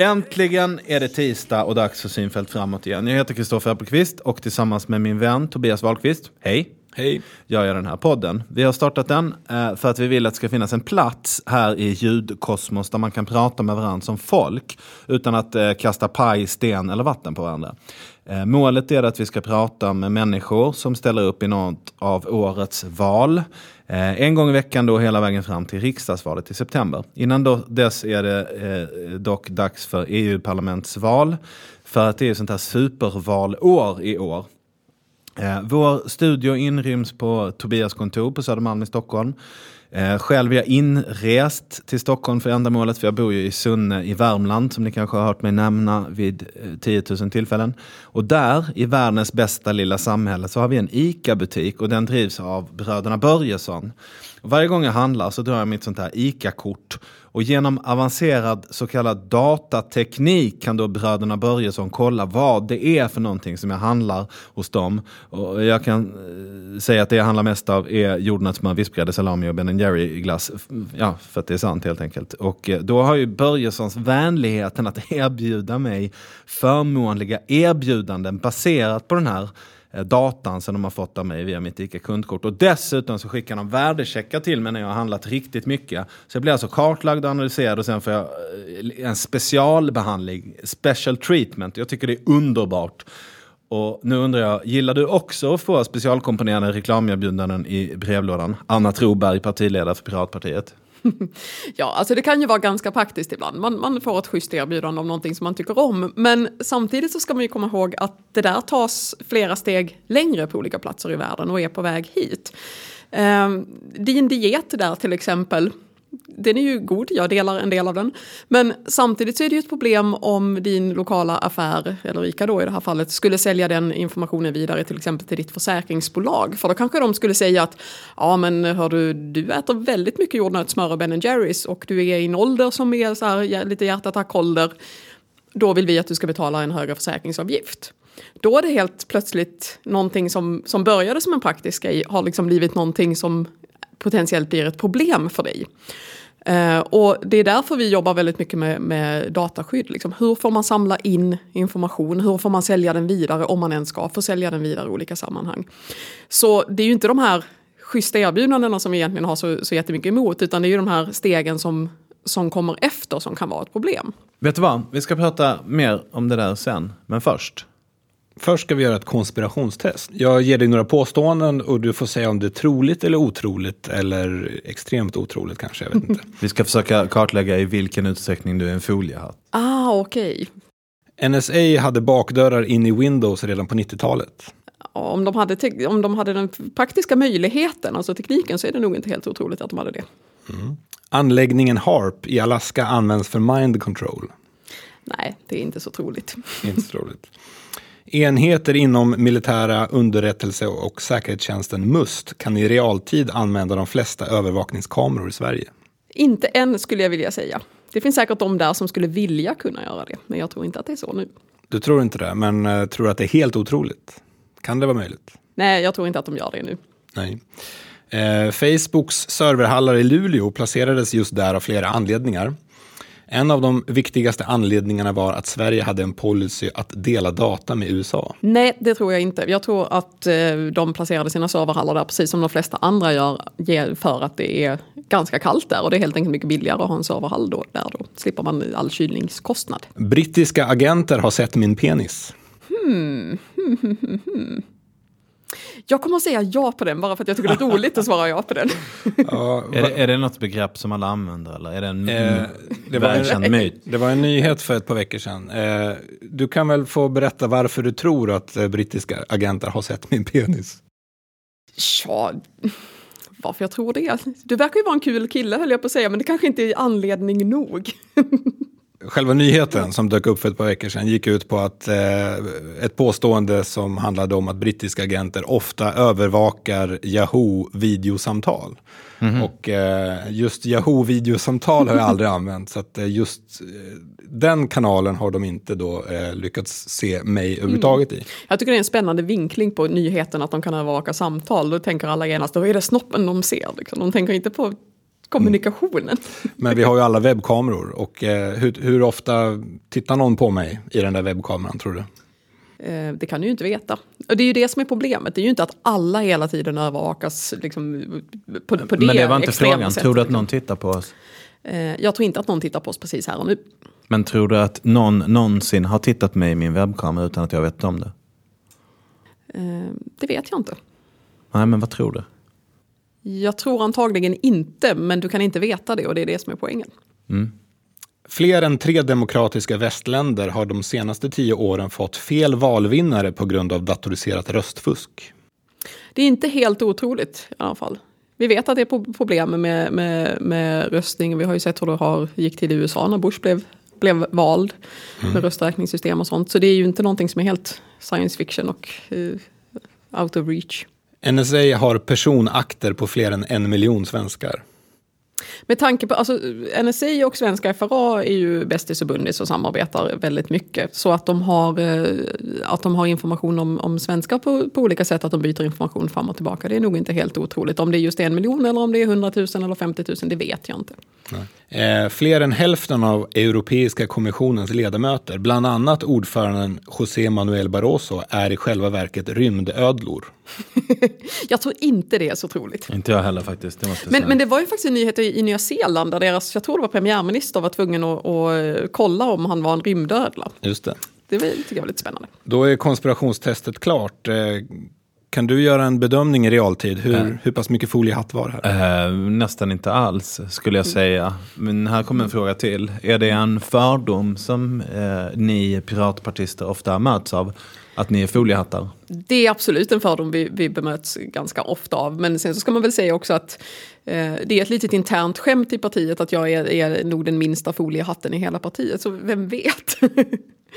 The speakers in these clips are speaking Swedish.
Äntligen är det tisdag och dags för Synfält framåt igen. Jag heter Kristoffer Appelqvist och tillsammans med min vän Tobias Wahlqvist, hej, Hej. gör jag den här podden. Vi har startat den eh, för att vi vill att det ska finnas en plats här i ljudkosmos där man kan prata med varandra som folk utan att eh, kasta paj, sten eller vatten på varandra. Eh, målet är att vi ska prata med människor som ställer upp i något av årets val. Eh, en gång i veckan då hela vägen fram till riksdagsvalet i september. Innan då, dess är det eh, dock dags för EU-parlamentsval. För att det är sånt här supervalår i år. Eh, vår studio inryms på Tobias kontor på Södermalm i Stockholm. Eh, själv är jag inrest till Stockholm för ändamålet, för jag bor ju i Sunne i Värmland, som ni kanske har hört mig nämna vid eh, 10 000 tillfällen. Och där, i världens bästa lilla samhälle, så har vi en ICA-butik och den drivs av bröderna Börjesson. Varje gång jag handlar så drar jag mitt sånt här ICA-kort och genom avancerad så kallad datateknik kan då bröderna Börjesson kolla vad det är för någonting som jag handlar hos dem. Och jag kan eh, säga att det jag handlar mest av är jordnötssmör, vispgrädde, salami och Ben Jerry glass. Ja, för att det är sant helt enkelt. Och eh, då har ju Börjessons vänligheten att erbjuda mig förmånliga erbjudanden baserat på den här Eh, datan som de har fått av mig via mitt ICA-kundkort. Och dessutom så skickar de värdecheckar till mig när jag har handlat riktigt mycket. Så jag blir alltså kartlagd och analyserad och sen får jag eh, en specialbehandling, special treatment. Jag tycker det är underbart. Och nu undrar jag, gillar du också att få specialkomponerade reklamerbjudanden i brevlådan? Anna Troberg, partiledare för Piratpartiet. Ja, alltså det kan ju vara ganska praktiskt ibland. Man, man får ett schysst erbjudande om någonting som man tycker om. Men samtidigt så ska man ju komma ihåg att det där tas flera steg längre på olika platser i världen och är på väg hit. Eh, din diet där till exempel, den är ju god, jag delar en del av den. Men samtidigt så är det ju ett problem om din lokala affär, eller ICA då i det här fallet, skulle sälja den informationen vidare till exempel till ditt försäkringsbolag. För då kanske de skulle säga att ja men hör du, du äter väldigt mycket jordnötssmör och Ben Jerrys och du är i en ålder som är så här, lite hjärtattackålder. Då vill vi att du ska betala en högre försäkringsavgift. Då är det helt plötsligt någonting som, som började som en praktisk grej har liksom blivit någonting som potentiellt blir ett problem för dig. Uh, och det är därför vi jobbar väldigt mycket med, med dataskydd. Liksom. Hur får man samla in information? Hur får man sälja den vidare om man ens ska få sälja den vidare i olika sammanhang? Så det är ju inte de här schyssta erbjudandena som vi egentligen har så, så jättemycket emot utan det är ju de här stegen som, som kommer efter som kan vara ett problem. Vet du vad? Vi ska prata mer om det där sen. Men först. Först ska vi göra ett konspirationstest. Jag ger dig några påståenden och du får säga om det är troligt eller otroligt eller extremt otroligt kanske. Jag vet inte. Vi ska försöka kartlägga i vilken utsträckning du är en foliehatt. Ah, okej. Okay. NSA hade bakdörrar in i Windows redan på 90-talet. Om de, hade om de hade den praktiska möjligheten, alltså tekniken, så är det nog inte helt otroligt att de hade det. Mm. Anläggningen HARP i Alaska används för mind control. Nej, det är inte så troligt. inte så troligt. Enheter inom militära underrättelse och säkerhetstjänsten MUST kan i realtid använda de flesta övervakningskameror i Sverige. Inte än skulle jag vilja säga. Det finns säkert de där som skulle vilja kunna göra det, men jag tror inte att det är så nu. Du tror inte det, men uh, tror att det är helt otroligt? Kan det vara möjligt? Nej, jag tror inte att de gör det nu. Nej. Eh, Facebooks serverhallar i Luleå placerades just där av flera anledningar. En av de viktigaste anledningarna var att Sverige hade en policy att dela data med USA. Nej, det tror jag inte. Jag tror att eh, de placerade sina serverhallar där precis som de flesta andra gör för att det är ganska kallt där och det är helt enkelt mycket billigare att ha en serverhall då, där. Då slipper man all kylningskostnad. Brittiska agenter har sett min penis. Hmm. Jag kommer att säga ja på den bara för att jag tycker det är roligt att svara ja på den. Ja, är, det, är det något begrepp som alla använder eller är det en eh, det välkänd en, myt? Det var en nyhet för ett par veckor sedan. Eh, du kan väl få berätta varför du tror att eh, brittiska agenter har sett min penis? Ja, varför jag tror det? Du verkar ju vara en kul kille höll jag på att säga, men det kanske inte är anledning nog. Själva nyheten som dök upp för ett par veckor sedan gick ut på att eh, ett påstående som handlade om att brittiska agenter ofta övervakar Yahoo videosamtal. Mm -hmm. Och eh, just Yahoo videosamtal har jag aldrig använt så att eh, just eh, den kanalen har de inte då eh, lyckats se mig överhuvudtaget i. Jag tycker det är en spännande vinkling på nyheten att de kan övervaka samtal. Då tänker alla genast, då är det snoppen de ser. Liksom. De tänker inte på kommunikationen. Men vi har ju alla webbkameror och eh, hur, hur ofta tittar någon på mig i den där webbkameran tror du? Eh, det kan du ju inte veta. Och det är ju det som är problemet. Det är ju inte att alla hela tiden övervakas liksom, på, på det Men det var inte frågan. Tror du att någon tittar på oss? Eh, Jag tror inte att någon tittar på oss precis här och nu. Men tror du att någon någonsin har tittat på mig i min webbkamera utan att jag vet om det? Eh, Det vet jag inte. Nej, men vad tror du? Jag tror antagligen inte, men du kan inte veta det och det är det som är poängen. Fler än tre demokratiska västländer har de senaste tio åren fått fel valvinnare på grund av datoriserat röstfusk. Det är inte helt otroligt i alla fall. Vi vet att det är pro- problem med, med, med röstning. Vi har ju sett hur det har, gick till i USA när Bush blev, blev vald med rösträkningssystem och sånt. Så det är ju inte någonting som är helt science fiction och eh, out of reach. NSA har personakter på fler än en miljon svenskar. Med tanke på, alltså NSA och svenska FRA är ju bästis och bundis och samarbetar väldigt mycket. Så att de har, eh, att de har information om, om svenskar på, på olika sätt, att de byter information fram och tillbaka. Det är nog inte helt otroligt. Om det är just en miljon eller om det är 100 000 eller 50 000, det vet jag inte. Eh, fler än hälften av Europeiska kommissionens ledamöter, bland annat ordföranden José Manuel Barroso, är i själva verket rymdödlor. Jag tror inte det är så troligt. Inte jag heller faktiskt. Det Men, men det var ju faktiskt en nyhet i, i Nya Zeeland där deras, jag tror det var premiärminister, var tvungen att, att eh, kolla om han var en rymdödla. Just det. Det tycker jag var lite spännande. Då är konspirationstestet klart. Kan du göra en bedömning i realtid? Hur, hur pass mycket foliehatt var här? Eh, nästan inte alls skulle jag säga. Men här kommer en fråga till. Är det en fördom som eh, ni piratpartister ofta möts av? Att ni är foliehattar? Det är absolut en fördom vi, vi bemöts ganska ofta av. Men sen så ska man väl säga också att eh, det är ett litet internt skämt i partiet att jag är, är nog den minsta foliehatten i hela partiet. Så vem vet?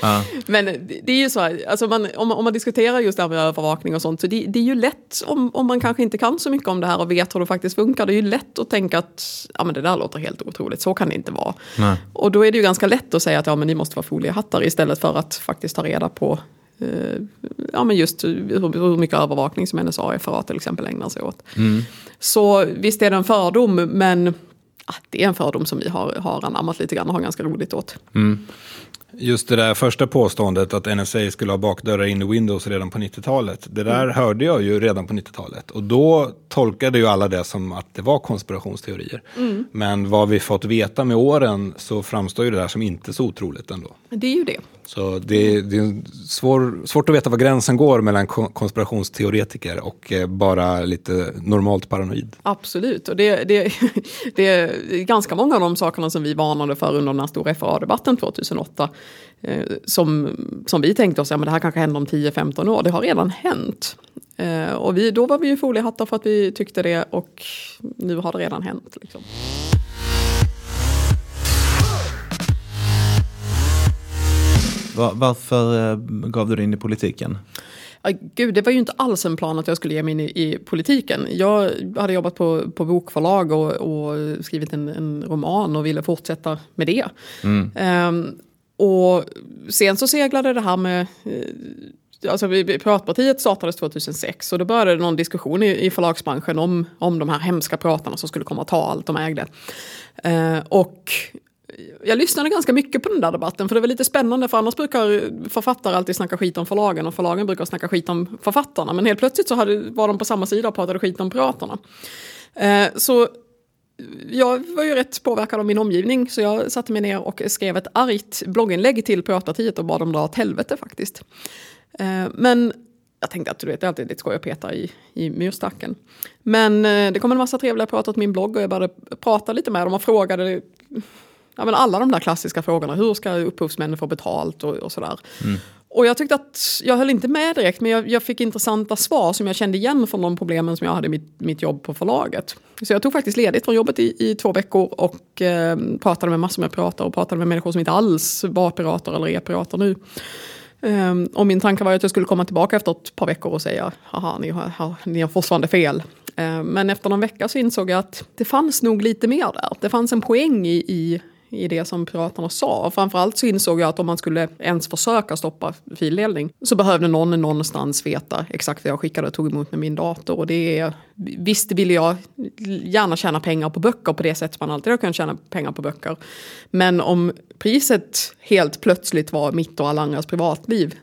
Ja. Men det, är ju så här, alltså man, om, man- om man diskuterar just det här med övervakning och sånt, så det, det är ju lätt om, om man kanske inte kan så mycket om det här och vet hur det faktiskt funkar. Det är ju lätt att tänka att ja, men det där låter helt otroligt, så kan det inte vara. Nej. Och då är det ju ganska lätt att säga att ja, men ni måste vara foliehattar istället för att faktiskt ta reda på ja, men just hur, hur mycket övervakning som NSA och FRA till exempel ägnar sig åt. Så visst är det en fördom, men ah, det är en fördom som vi har, har anammat lite grann och har ganska roligt åt. Just det där första påståendet att NSA skulle ha bakdörrar in i Windows redan på 90-talet. Det där hörde jag ju redan på 90-talet. Och då tolkade ju alla det som att det var konspirationsteorier. Men vad vi fått veta med åren så framstår ju det där som inte så otroligt ändå. Det är ju det. Så det, det är svår, svårt att veta var gränsen går mellan konspirationsteoretiker och eh, bara lite normalt paranoid. Absolut, och det, det, det är ganska många av de sakerna som vi varnade för under den här stora FRA-debatten 2008. Eh, som, som vi tänkte oss, ja men det här kanske händer om 10-15 år, det har redan hänt. Eh, och vi, då var vi ju foliehattar för att vi tyckte det och nu har det redan hänt. Liksom. Va- varför eh, gav du dig in i politiken? Gud, det var ju inte alls en plan att jag skulle ge mig in i, i politiken. Jag hade jobbat på, på bokförlag och, och skrivit en, en roman och ville fortsätta med det. Ehm, och sen så seglade det här med eh, Alltså, Piratpartiet startades 2006 och då började någon diskussion i, i förlagsbranschen om, om de här hemska pratarna som skulle komma och ta allt de ägde. Eh, och jag lyssnade ganska mycket på den där debatten för det var lite spännande för annars brukar författare alltid snacka skit om förlagen och förlagen brukar snacka skit om författarna. Men helt plötsligt så hade, var de på samma sida och pratade skit om piraterna. Eh, så jag var ju rätt påverkad av min omgivning så jag satte mig ner och skrev ett argt blogginlägg till Piratpartiet och bad dem dra åt helvete faktiskt. Eh, men jag tänkte att du vet, det är alltid lite skoj att peta i, i myrstacken. Men eh, det kom en massa trevliga pratare åt min blogg och jag började prata lite med dem och frågade ja, men alla de där klassiska frågorna. Hur ska upphovsmännen få betalt och, och sådär. Och jag tyckte att, jag höll inte med direkt, men jag, jag fick intressanta svar som jag kände igen från de problemen som jag hade i mitt, mitt jobb på förlaget. Så jag tog faktiskt ledigt från jobbet i, i två veckor och eh, pratade med massor med pirater och pratade med människor som inte alls var pirater eller är pirater nu. Ehm, och min tanke var att jag skulle komma tillbaka efter ett par veckor och säga, haha, ni har, ha, ni har fortfarande fel. Ehm, men efter någon vecka så insåg jag att det fanns nog lite mer där. Det fanns en poäng i, i, i det som piraterna sa. Framförallt så insåg jag att om man skulle ens försöka stoppa fildelning så behövde någon någonstans veta exakt vad jag skickade och tog emot med min dator. Och det är, visst ville jag gärna tjäna pengar på böcker på det sätt man alltid har kunnat tjäna pengar på böcker. Men om priset helt plötsligt var mitt och alla andras privatliv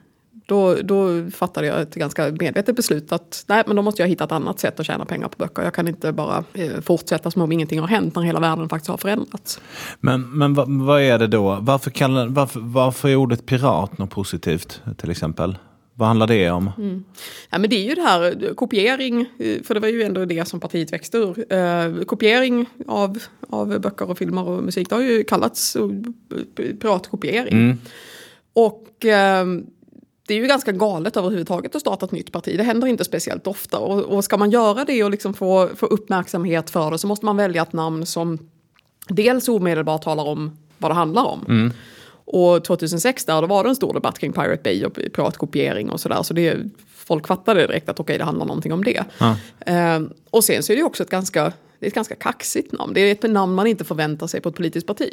då, då fattade jag ett ganska medvetet beslut att nej, men då måste jag hitta ett annat sätt att tjäna pengar på böcker. Jag kan inte bara eh, fortsätta som om ingenting har hänt när hela världen faktiskt har förändrats. Men, men vad, vad är det då? Varför, kallar, varför, varför är ordet pirat något positivt till exempel? Vad handlar det om? Mm. Ja, men det är ju det här kopiering, eh, för det var ju ändå det som partiet växte ur. Eh, kopiering av, av böcker och filmer och musik, det har ju kallats eh, piratkopiering. Mm. Och eh, det är ju ganska galet överhuvudtaget att starta ett nytt parti. Det händer inte speciellt ofta. Och, och ska man göra det och liksom få, få uppmärksamhet för det så måste man välja ett namn som dels omedelbart talar om vad det handlar om. Mm. Och 2006 där, då var det en stor debatt kring Pirate Bay och piratkopiering och sådär. Så det, folk fattade direkt att okej, okay, det handlar någonting om det. Ja. Eh, och sen så är det ju också ett ganska det är ett ganska kaxigt namn. Det är ett namn man inte förväntar sig på ett politiskt parti.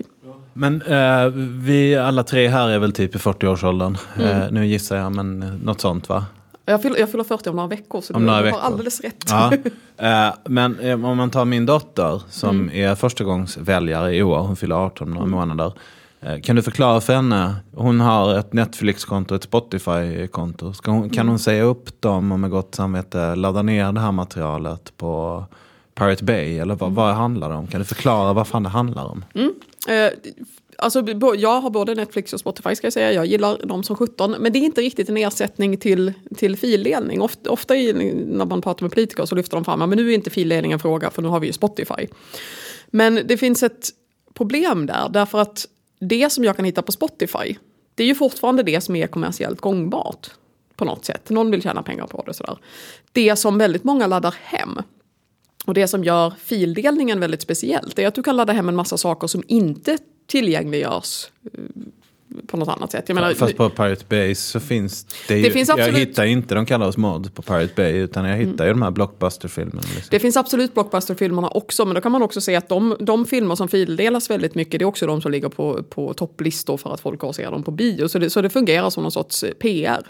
Men eh, vi alla tre här är väl typ i 40-årsåldern. Mm. Eh, nu gissar jag, men något sånt va? Jag fyller, jag fyller 40 om några veckor så om du har alldeles rätt. Ja. Eh, men eh, om man tar min dotter som mm. är förstagångsväljare i år, hon fyller 18 några mm. månader. Eh, kan du förklara för henne? Hon har ett Netflix-konto, ett Spotify-konto. Hon, kan mm. hon säga upp dem och med gott samvete ladda ner det här materialet på Pirate Bay? Eller vad, mm. vad handlar det om? Kan du förklara vad fan det handlar om? Mm. Eh, alltså, jag har både Netflix och Spotify ska jag säga. Jag gillar dem som 17. Men det är inte riktigt en ersättning till, till fildelning. Ofta, ofta när man pratar med politiker så lyfter de fram att nu är inte fildelning en fråga för nu har vi ju Spotify. Men det finns ett problem där. Därför att det som jag kan hitta på Spotify det är ju fortfarande det som är kommersiellt gångbart. På något sätt. Någon vill tjäna pengar på det. Sådär. Det som väldigt många laddar hem och det som gör fildelningen väldigt speciellt är att du kan ladda hem en massa saker som inte tillgängliggörs eh, på något annat sätt. Jag menar, Fast på Pirate Bay så finns det, det ju, finns absolut... Jag hittar inte de kallar oss mod på Pirate Bay utan jag hittar mm. ju de här blockbusterfilmerna. Liksom. Det finns absolut blockbusterfilmerna också men då kan man också se att de, de filmer som fildelas väldigt mycket det är också de som ligger på, på topplistor för att folk och ser dem på bio. Så det, så det fungerar som någon sorts eh, PR.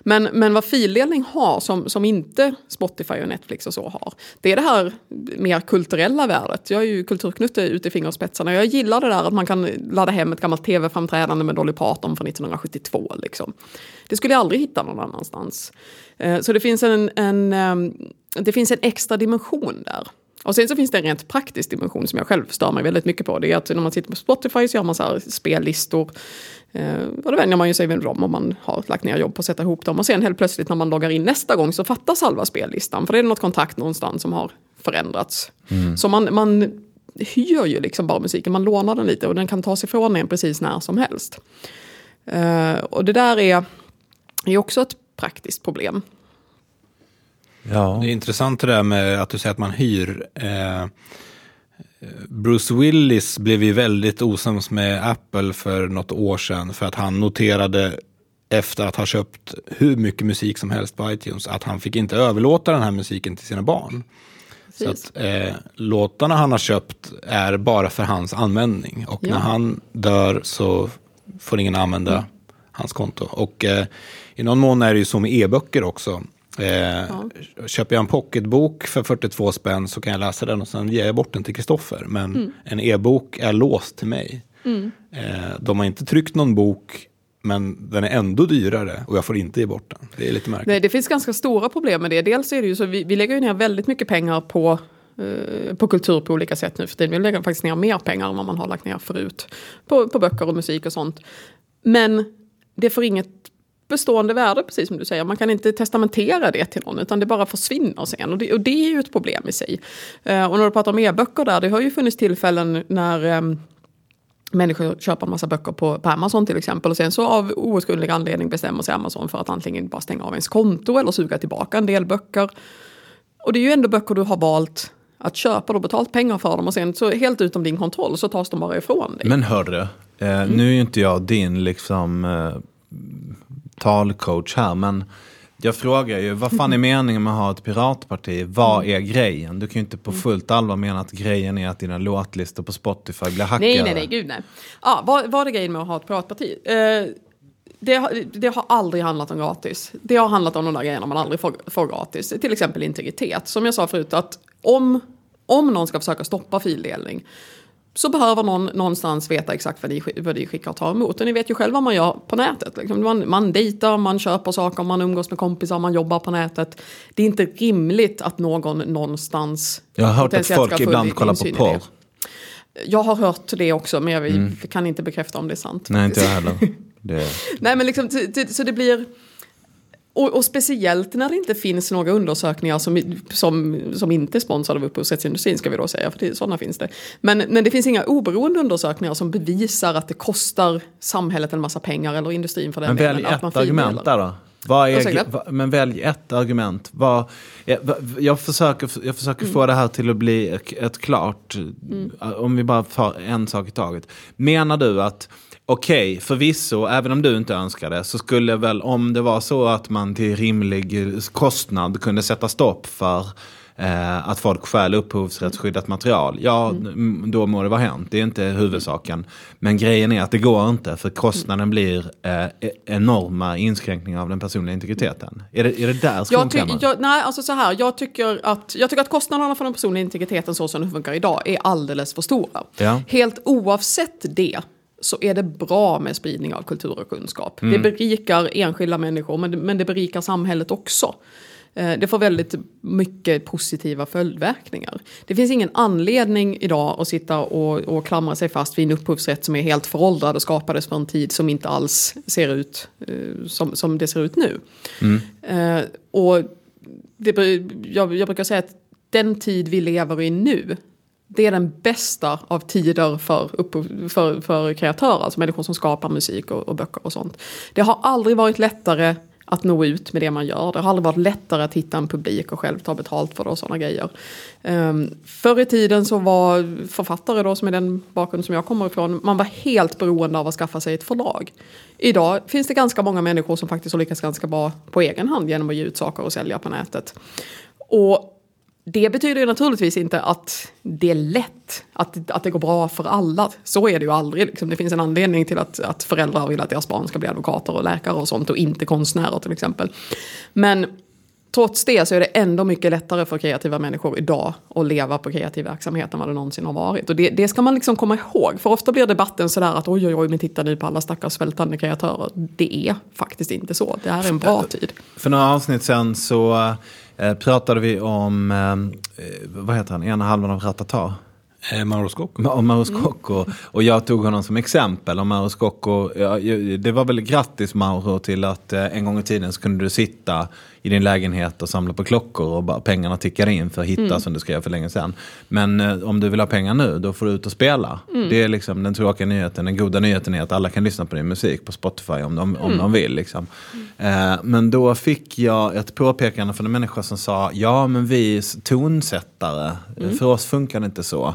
Men, men vad fildelning har som, som inte Spotify och Netflix och så har det är det här mer kulturella värdet. Jag är ju kulturknutte ut i fingerspetsarna. Jag gillar det där att man kan ladda hem ett gammalt tv-framträdande med Dolly Parton från 1972. Liksom. Det skulle jag aldrig hitta någon annanstans. Eh, så det finns en, en, ehm, det finns en extra dimension där. Och sen så finns det en rent praktisk dimension som jag själv stör mig väldigt mycket på. Det är att när man sitter på Spotify så har man så här spellistor. Eh, och då vänjer man ju sig vid dem om man har lagt ner jobb på att sätta ihop dem. Och sen helt plötsligt när man loggar in nästa gång så fattas halva spellistan. För det är något kontakt någonstans som har förändrats. Mm. Så man, man hyr ju liksom bara musiken, man lånar den lite och den kan tas ifrån en precis när som helst. Uh, och det där är, är också ett praktiskt problem. Ja. Det är intressant det där med att du säger att man hyr. Eh, Bruce Willis blev ju väldigt osams med Apple för något år sedan för att han noterade efter att ha köpt hur mycket musik som helst på iTunes att han fick inte överlåta den här musiken till sina barn. Så att, eh, låtarna han har köpt är bara för hans användning. Och ja. när han dör så får ingen använda mm. hans konto. Och eh, i någon mån är det ju så med e-böcker också. Eh, ja. Köper jag en pocketbok för 42 spänn så kan jag läsa den och sen ger jag bort den till Kristoffer. Men mm. en e-bok är låst till mig. Mm. Eh, de har inte tryckt någon bok men den är ändå dyrare och jag får inte ge bort den. Det är lite märkligt. Nej, det finns ganska stora problem med det. Dels är det ju så vi, vi lägger ju ner väldigt mycket pengar på eh, på kultur på olika sätt nu för tiden. Vi lägger faktiskt ner mer pengar än vad man har lagt ner förut. På, på böcker och musik och sånt. Men det får inget bestående värde, precis som du säger. Man kan inte testamentera det till någon, utan det bara försvinner sen. Och det, och det är ju ett problem i sig. Eh, och när du pratar om e-böcker där, det har ju funnits tillfällen när ehm, människor köper en massa böcker på, på Amazon till exempel och sen så av outgrundlig anledning bestämmer sig Amazon för att antingen bara stänga av ens konto eller suga tillbaka en del böcker. Och det är ju ändå böcker du har valt att köpa, har betalt pengar för dem och sen så helt utom din kontroll så tas de bara ifrån dig. Men hörru, eh, mm. nu är ju inte jag din liksom eh, talcoach här men jag frågar ju, vad fan är meningen med att ha ett piratparti? Vad är grejen? Du kan ju inte på fullt allvar mena att grejen är att dina låtlistor på Spotify blir hackade. Nej, nej, nej, gud nej. Ja, vad, vad är grejen med att ha ett piratparti? Eh, det, har- det har aldrig handlat om gratis. Det har handlat om de där grejerna man aldrig får, får gratis. Till exempel integritet. Som jag sa förut, att om, om någon ska försöka stoppa fildelning så behöver någon någonstans veta exakt vad de, vad de skickar och tar emot. Och ni vet ju själva vad man gör på nätet. Liksom. Man, man dejtar, man köper saker, man umgås med kompisar, man jobbar på nätet. Det är inte rimligt att någon någonstans Jag har hört att folk ibland kollar på porr. Jag har hört det också, men jag kan inte bekräfta om det är sant. Nej, inte jag heller. Det... Nej, men liksom, så det blir... Och, och speciellt när det inte finns några undersökningar som, som, som inte är sponsrade av upphovsrättsindustrin ska vi då säga, för det, sådana finns det. Men, men det finns inga oberoende undersökningar som bevisar att det kostar samhället en massa pengar eller industrin för den Men välj delen, att man ett argument där då. Är, men välj ett argument. Vad, jag, jag försöker, jag försöker Mm. få det här till att bli ett, ett klart, om vi bara tar en sak i taget. Menar du att, okej, förvisso, även om du inte önskar det, så skulle väl om det var så att man till rimlig kostnad kunde sätta stopp för eh, att folk stjäl upphovsrättsskyddat material, ja, mm, då må det vara hänt. Det är inte huvudsaken. Men grejen är att det går inte, för kostnaden blir eh, e- enorma inskränkningar av den personliga integriteten. Är det, är det där skon klämmer? jag, nej, alltså så här, jag, tycker att, jag tycker att kostnaderna för den personliga integriteten så som det funkar idag är alldeles för stora. Ja. Helt oavsett det så är det bra med spridning av kultur och kunskap. Mm. Det berikar enskilda människor men det, men det berikar samhället också. Eh, Det får väldigt mycket positiva följdverkningar. Det finns ingen anledning idag att sitta och, och klamra sig fast vid en upphovsrätt som är helt föråldrad och skapades för en tid som inte alls ser ut eh, som, som det ser ut nu. Eh, och det, jag, jag brukar säga att den tid vi lever i nu, det är den bästa av tider för, för, för kreatörer, alltså människor som skapar musik och, och böcker och sånt. Det har aldrig varit lättare att nå ut med det man gör. Det har aldrig varit lättare att hitta en publik och själv ta betalt för det och sådana grejer. Um, förr i tiden så var författare då, som är den bakgrund som jag kommer ifrån, man var helt beroende av att skaffa sig ett förlag. Idag finns det ganska många människor som faktiskt har lyckats ganska bra på egen hand genom att ge ut saker och sälja på nätet. Och det betyder ju naturligtvis inte att det är lätt, att, att det går bra för alla. Så är det ju aldrig. Liksom. Det finns en anledning till att, att föräldrar vill att deras barn ska bli advokater och läkare och sånt och inte konstnärer till exempel. Men trots det så är det ändå mycket lättare för kreativa människor idag att leva på kreativ verksamhet än vad det någonsin har varit. Och det, det ska man liksom komma ihåg. För ofta blir debatten sådär att oj oj oj men titta nu på alla stackars svältande kreatörer. Det är faktiskt inte så. Det här är en bra tid. För några avsnitt sen så eh, pratade vi om, eh, vad heter han, ena halvan av Ratata. Eh, Mauro Scocco. Ma- Om Mauro Scocco. Och jag tog honom som exempel. Om Mauro Scocco, ja, det var väl grattis Mauro till att eh, en gång i tiden så kunde du sitta i din lägenhet och samla på klockor och bara, pengarna tickade in för att hitta som du skrev för länge sedan. Men eh, om du vill ha pengar nu, då får du ut och spela. Det är liksom den tråkiga nyheten. Den goda nyheten är att alla kan lyssna på din musik på Spotify om de, om de vill. Liksom. Eh, men då fick jag ett påpekande från en människa som sa, ja men vi tonsättare, eh, för oss funkar det inte så.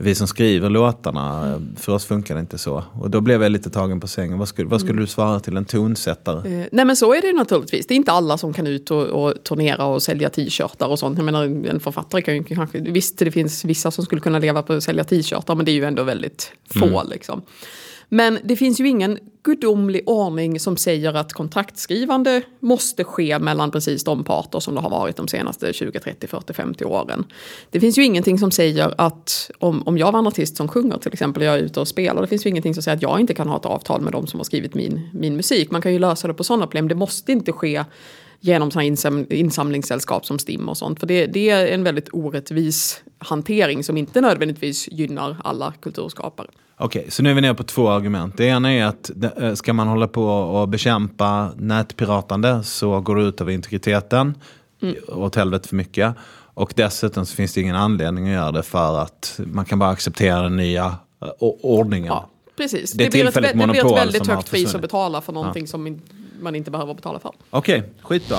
Vi som skriver låtarna, eh, för oss funkar det inte så. Och då blev jag lite tagen på sängen. Vad skulle, vad skulle du svara till en tonsättare? Eh, nej men så är det naturligtvis. Det är inte alla som kan ut och, och turnera och sälja t-shirtar och sånt. Jag menar en författare kan ju kanske, visst det finns vissa som skulle kunna leva på att sälja t-shirtar men det är ju ändå väldigt få liksom. Men det finns ju ingen gudomlig ordning som säger att kontraktskrivande måste ske mellan precis de parter som det har varit de senaste 20, 30, 40, 50 åren. Det finns ju ingenting som säger att om, om jag var en artist som sjunger till exempel och jag är ute och spelar, det finns ju ingenting som säger att jag inte kan ha ett avtal med de som har skrivit min, min musik. Man kan ju lösa det på sådana problem. Det måste inte ske genom sådana insam, insamlingssällskap som STIM och sånt. För det, det är en väldigt orättvis hantering som inte nödvändigtvis gynnar alla kulturskapare. Okej, så nu är vi nere på två argument. Det ena är att eh, ska man hålla på och bekämpa nätpiratande så går det ut över integriteten. Mm. Åt helvete för mycket. Och dessutom så finns det ingen anledning att göra det för att man kan bara acceptera den nya eh, ordningen. Ja, precis. Det Det, blir, ett, det blir ett väldigt som högt pris att betala för någonting som in, man inte behöver betala för. Okej, skitbra.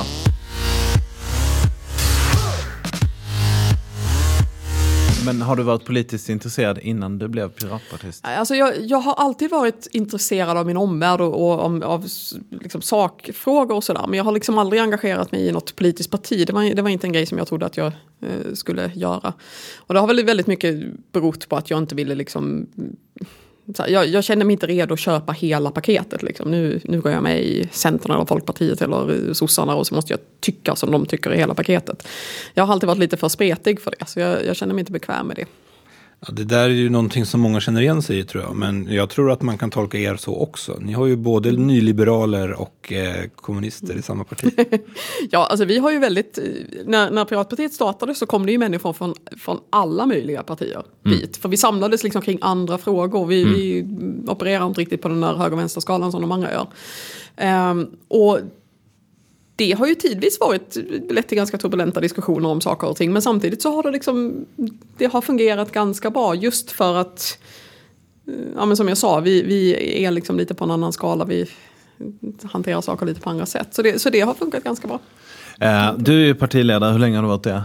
Men har du varit politiskt intresserad innan du blev piratpartist? Alltså jag, jag har alltid varit intresserad av min omvärld och, och om, av liksom sakfrågor och sådär. Men jag har liksom aldrig engagerat mig i något politiskt parti. Det var, det var inte en grej som jag trodde att jag eh, skulle göra. Och det har väl väldigt mycket berott på att jag inte ville liksom här, jag, jag, känner mig inte redo att köpa hela paketet. Liksom. Nu, nu går jag med i Centern eller Folkpartiet eller sossarna och så måste jag tycka som de tycker i hela paketet. Jag har alltid varit lite för spretig för det, så jag, jag känner mig inte bekväm med det. Ja, det där är ju någonting som många känner igen sig i tror jag. Men jag tror att man kan tolka er så också. Ni har ju både nyliberaler och eh, kommunister i samma parti. ja, alltså vi har ju väldigt... Eh, när, när Piratpartiet startade så kom det ju människor från, från alla möjliga partier mm. dit. För vi samlades liksom kring andra frågor. Vi, mm. vi opererar inte riktigt på den där höger-vänster-skalan som de andra gör. Um, och det har ju tidvis varit lett till ganska turbulenta diskussioner om saker och ting. Men samtidigt så har det liksom, det har fungerat ganska bra just för att, eh, ja men som jag sa, vi, vi är liksom lite på en annan skala. Vi hanterar saker lite på andra sätt. Så det, så det har funkat ganska bra. Eh, du är partiledare, hur länge har du varit det?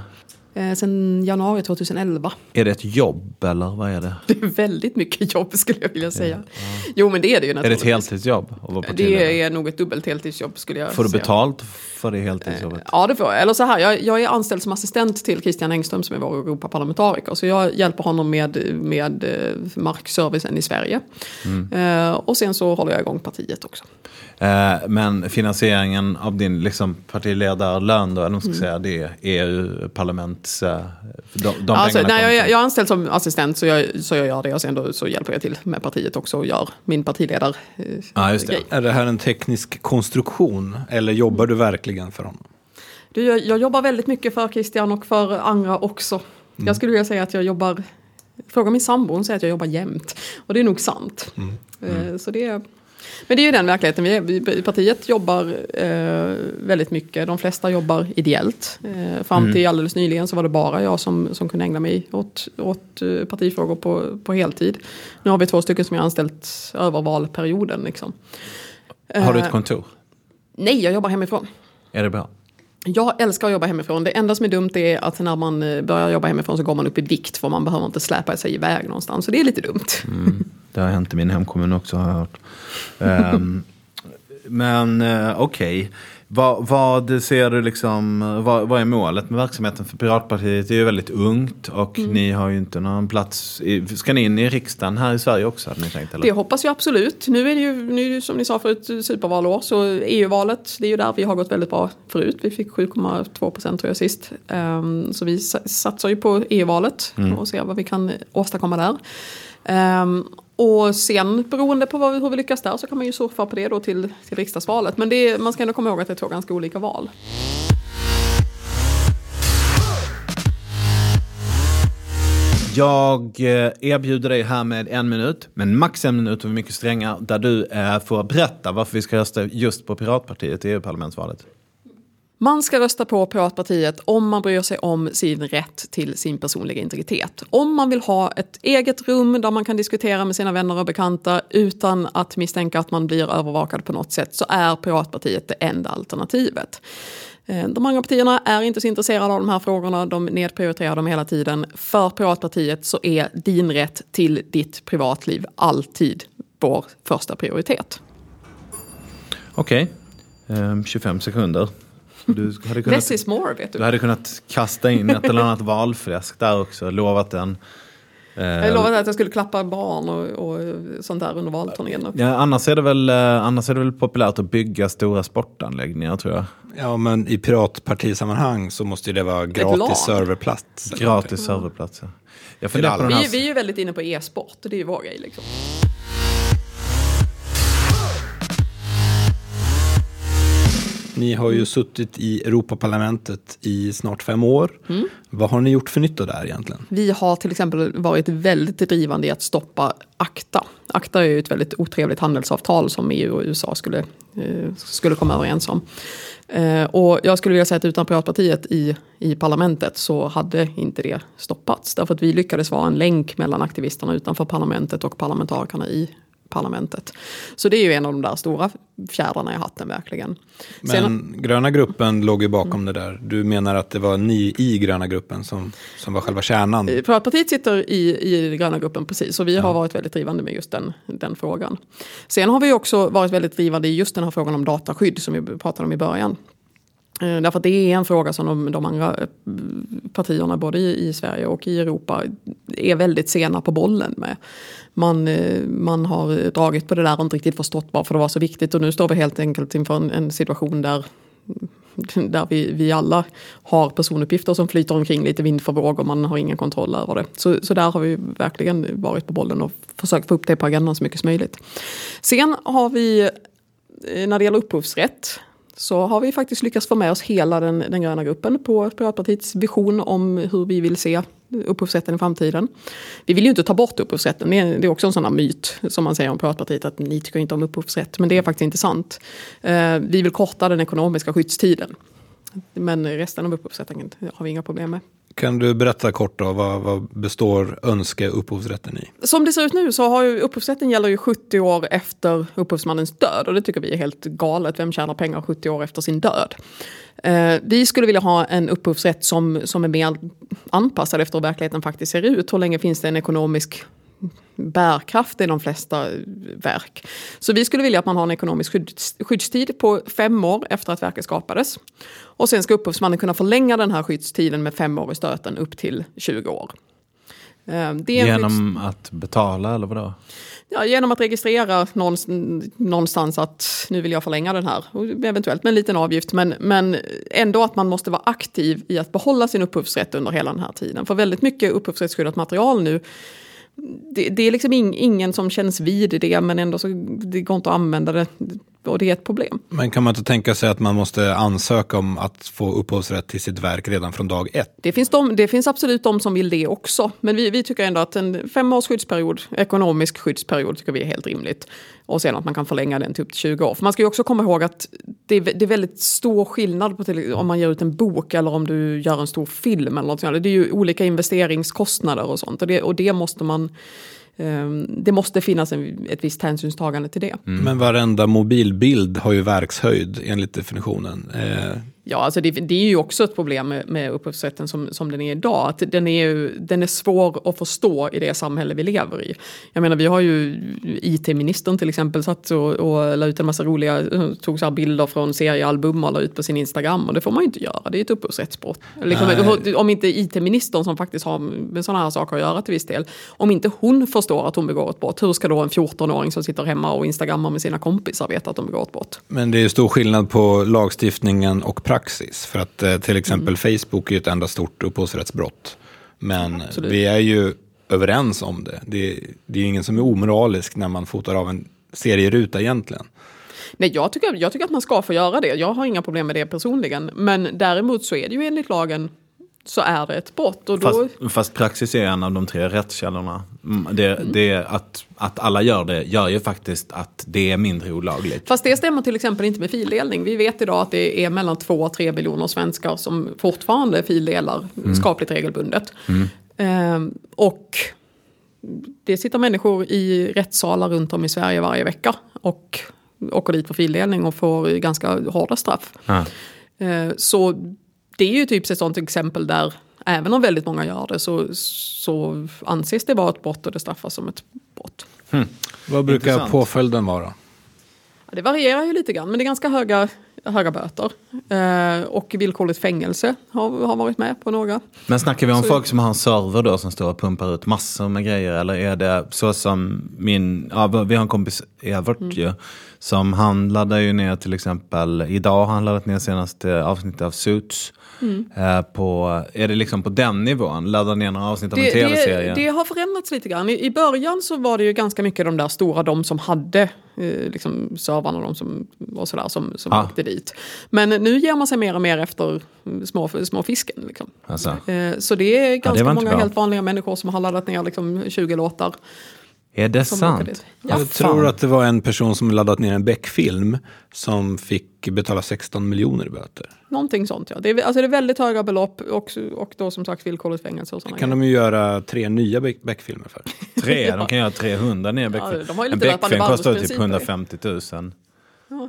Eh, sen januari 2011. Är det ett jobb eller vad är det? Det är väldigt mycket jobb skulle jag vilja säga. Ja. Jo men det är det ju Är det ett heltidsjobb? Det är nog ett dubbelt heltidsjobb skulle jag Får säga. du betalt för det heltidsjobbet? Eh, ja det får jag. Eller så här, jag, jag, är anställd som assistent till Christian Engström som är vår Europaparlamentariker. Så jag hjälper honom med, med eh, markservicen i Sverige. Mm. Eh, och sen så håller jag igång partiet också. Eh, men finansieringen av din liksom, partiledarlön då, eller man ska mm. säga, det är EU-parlaments... Eh, de, de alltså, när jag, jag är anställd som assistent så jag, så jag gör det och sen då, så hjälper jag till med partiet också och gör min partiledar eh, ja, just det. Är det här en teknisk konstruktion eller jobbar du verkligen för honom? Du, jag, jag jobbar väldigt mycket för Christian och för andra också. Mm. Jag skulle vilja säga att jag jobbar Fråga min sambo, hon säger att jag jobbar jämt. Och det är nog sant. Mm. Mm. Så det men det är ju den verkligheten vi är. Vi, partiet jobbar eh, väldigt mycket. De flesta jobbar ideellt. Eh, fram till mm. alldeles nyligen så var det bara jag som, som kunde ägna mig åt, åt eh, partifrågor på, på heltid. Nu har vi två stycken som jag anställt över valperioden. Liksom. Har du ett eh, kontor? Nej, jag jobbar hemifrån. Är det bra? Jag älskar att jobba hemifrån. Det enda som är dumt är att när man eh, börjar jobba hemifrån så går man upp i vikt för man behöver inte släpa sig iväg någonstans. Så det är lite dumt. Mm. Det har hänt i min hemkommun också har jag hört. um, men uh, okej. Okay. Vad, vad, ser du liksom, vad, vad, är målet med verksamheten? För Piratpartiet är ju väldigt ungt och mm. ni har ju inte någon plats. I, ska ni in i riksdagen här i Sverige också? Hade ni tänkt, eller? Det hoppas jag absolut. Nu är det ju, nu som ni sa förut, supervalår. Så EU-valet, det är ju där vi har gått väldigt bra förut. Vi fick 7,2 procent tror jag sist. Um, så vi satsar ju på EU-valet mm. och ser vad vi kan åstadkomma där. Um, och sen beroende på hur vi lyckas där så kan man ju surfa på det då till, till riksdagsvalet. Men det, man ska ändå komma ihåg att det är två ganska olika val. Jag eh, erbjuder dig här med en minut, men max en minut och vi är mycket stränga, där du eh, får berätta varför vi ska rösta just på Piratpartiet i EU-parlamentsvalet. Man ska rösta på Piratpartiet om man bryr sig om sin rätt till sin personliga integritet. Om man vill ha ett eget rum där man kan diskutera med sina vänner och bekanta utan att misstänka att man blir övervakad på något sätt så är Piratpartiet det enda alternativet. Eh, de andra partierna är inte så intresserade av de här frågorna, de nedprioriterar dem hela tiden. För Piratpartiet så är din rätt till ditt privatliv alltid vår första prioritet. Okej, ehm, okay. 25 sekunder. Du hade kunnat, Less is more, vet du. Du hade kunnat kasta in ett eller annat valfläsk där också, lovat den. Jag eh, lovade att jag skulle klappa barn och, och sånt där under valturnén. Ja, annars, är det väl, eh, annars är det väl populärt att bygga stora sportanläggningar tror jag. Ja, men i piratpartisammanhang så måste det vara gratis serverplats. Gratis serverplats, ja. Vi, vi är ju väldigt inne på e-sport, det är ju vår grej liksom. Ni har ju suttit i Europaparlamentet i snart fem år. Mm. Vad har ni gjort för nytta där egentligen? Vi har till exempel varit väldigt drivande i att stoppa ACTA. ACTA är ju ett väldigt otrevligt handelsavtal som EU och USA skulle, eh, skulle komma överens om. Eh, och jag skulle vilja säga att utan Piratpartiet i, i parlamentet så hade inte det stoppats. Därför att vi lyckades vara en länk mellan aktivisterna utanför parlamentet och parlamentarikerna i parlamentet. Så det är ju en av de där stora fjädrarna i hatten verkligen. Men Sen, gröna gruppen låg ju bakom mm. det där. Du menar att det var ni i gröna gruppen som, som var själva kärnan? Piratpartiet sitter i, i gröna gruppen precis och vi ja. har varit väldigt drivande med just den, den frågan. Sen har vi också varit väldigt drivande i just den här frågan om dataskydd som vi pratade om i början. Eh, därför att det är en fråga som de, de andra eh, partierna både i, i, Sverige och i Europa är väldigt sena på bollen med. Man, eh, man har dragit på det där och inte riktigt förstått varför det var så viktigt och nu står vi helt enkelt inför en, en situation där där vi, vi alla har personuppgifter som flyter omkring lite vind för våg och man har ingen kontroll över det. Så, så där har vi verkligen varit på bollen och försökt få upp det på agendan så mycket som möjligt. Sen har vi, eh, när det gäller upphovsrätt, så har vi faktiskt lyckats få med oss hela den, den gröna gruppen på Piratpartiets vision om hur vi vill se upphovsrätten i framtiden. Vi vill ju inte ta bort upphovsrätten, det är, det är också en sån här myt som man säger om Piratpartiet att ni tycker inte om upphovsrätt, men det är faktiskt inte sant. Eh, vi vill korta den ekonomiska skyddstiden. Men resten av upphovsrätten har vi inga problem med. Kan du berätta kort då, vad, vad består önskeupphovsrätten i? Som det ser ut nu så har ju upphovsrätten gäller ju 70 år efter upphovsmannens död och det tycker vi är helt galet. Vem tjänar pengar 70 år efter sin död? Eh, vi skulle vilja ha en upphovsrätt som, som är mer anpassad efter hur verkligheten faktiskt ser ut. Hur länge finns det en ekonomisk bärkraft i de flesta verk. Så vi skulle vilja att man har en ekonomisk skydds, skyddstid på fem år efter att verket skapades. Och sen ska upphovsmannen kunna förlänga den här skyddstiden med fem år i stöten upp till 20 år. Eh, genom att betala eller vadå? Ja, genom att registrera någonstans att nu vill jag förlänga den här. Eventuellt med en liten avgift. Men, men ändå att man måste vara aktiv i att behålla sin upphovsrätt under hela den här tiden. För väldigt mycket upphovsrättsskyddat material nu det, det, är liksom ingen som känns vid det men ändå så det går inte att använda det och det är ett problem. Men kan man inte tänka sig att man måste ansöka om att få upphovsrätt till sitt verk redan från dag ett? Det finns, de, det finns absolut de som vill det också. Men vi, vi tycker ändå att en fem års skyddsperiod, ekonomisk skyddsperiod, tycker vi är helt rimligt. Och sen att man kan förlänga den till upp till 20 år. För man ska ju också komma ihåg att det är, det är väldigt stor skillnad på till, om man ger ut en bok eller om du gör en stor film. eller något sånt. Det är ju olika investeringskostnader och sånt. Och det, och det måste man det måste finnas en, ett visst hänsynstagande till det. Mm. Men varenda mobilbild har ju verkshöjd enligt definitionen. Eh, Ja, alltså det, det, är ju också ett problem med, med upphovsrätten som, som den är idag. Att den, är den är svår att förstå i det samhälle vi lever i. Jag menar, vi har ju IT-ministern till exempel satt och, och la ut en massa roliga, tog så bilder från seriealbum och la ut på sin Instagram. Och det får man ju inte göra, det är ett upphovsrättsbrott. Liksom, om inte IT-ministern som faktiskt har med sådana här saker att göra till viss del. Om inte hon förstår att hon begår ett brott, hur ska då en 14-åring som sitter hemma och instagrammar med sina kompisar veta att de begår ett brott? Men det är ju stor skillnad på lagstiftningen och praxis. För att eh, till exempel mm. Facebook är ett enda stort upphovsrättsbrott. Men Absolut. vi är ju överens om det. det. Det är ingen som är omoralisk när man fotar av en serieruta egentligen. Nej, jag tycker, jag tycker att man ska få göra det. Jag har inga problem med det personligen. Men däremot så är det ju enligt lagen så är det ett brott. Och då... fast, fast praxis är en av de tre rättskällorna. Mm, det, mm. det, att, att alla gör det gör ju faktiskt att det är mindre olagligt. Fast det stämmer till exempel inte med fildelning. Vi vet idag att det är mellan två och tre biljoner svenskar som fortfarande fildelar mm. skapligt regelbundet. Mm. Ehm, och det sitter människor i rättssalar runt om i Sverige varje vecka och åker dit för fildelning och får ganska hårda straff. Ah. Så det är ju typ ett sånt exempel där även om väldigt många gör det så, så anses det vara ett brott och det straffas som ett brott. Hmm. Vad brukar Intressant. påföljden vara? Ja, det varierar ju lite grann men det är ganska höga, höga böter. Eh, och villkorligt fängelse har, har varit med på några. Men snackar vi om så... folk som har en server då som står och pumpar ut massor med grejer eller är det så som min, ja, vi har en kompis Evert mm. ju som handlade ju ner till exempel, idag har han laddat ner senaste avsnittet av Suits. Mm. Eh, på, är det liksom på den nivån? Ladda ner några avsnitt av en tv-serie? Det, det, har förändrats lite grann. I, I, början så var det ju ganska mycket de där stora, de som hade eh, liksom servrarna de som, och sådär som, som ah. åkte dit. Men nu ger man sig mer och mer efter små, små fisken. Liksom. Alltså. Eh, så det är ganska ja, det många helt vanliga människor som har laddat ner liksom 20 låtar Är det som sant? Ja. Ja, Jag fan. tror att det var en person som laddat ner en Beck-film som fick betala 16 miljoner i böter. Någonting sånt ja. Det är, alltså det är väldigt höga belopp och, och då som sagt villkorligt fängelse och sådana kan de ju göra tre nya Beck- Beck-filmer för. Tre, Ja. de kan göra 300 ner Ja, Beckfilm. de har ju en Beckfilm kostar typ bandelsprinciper. 150 000. Ja,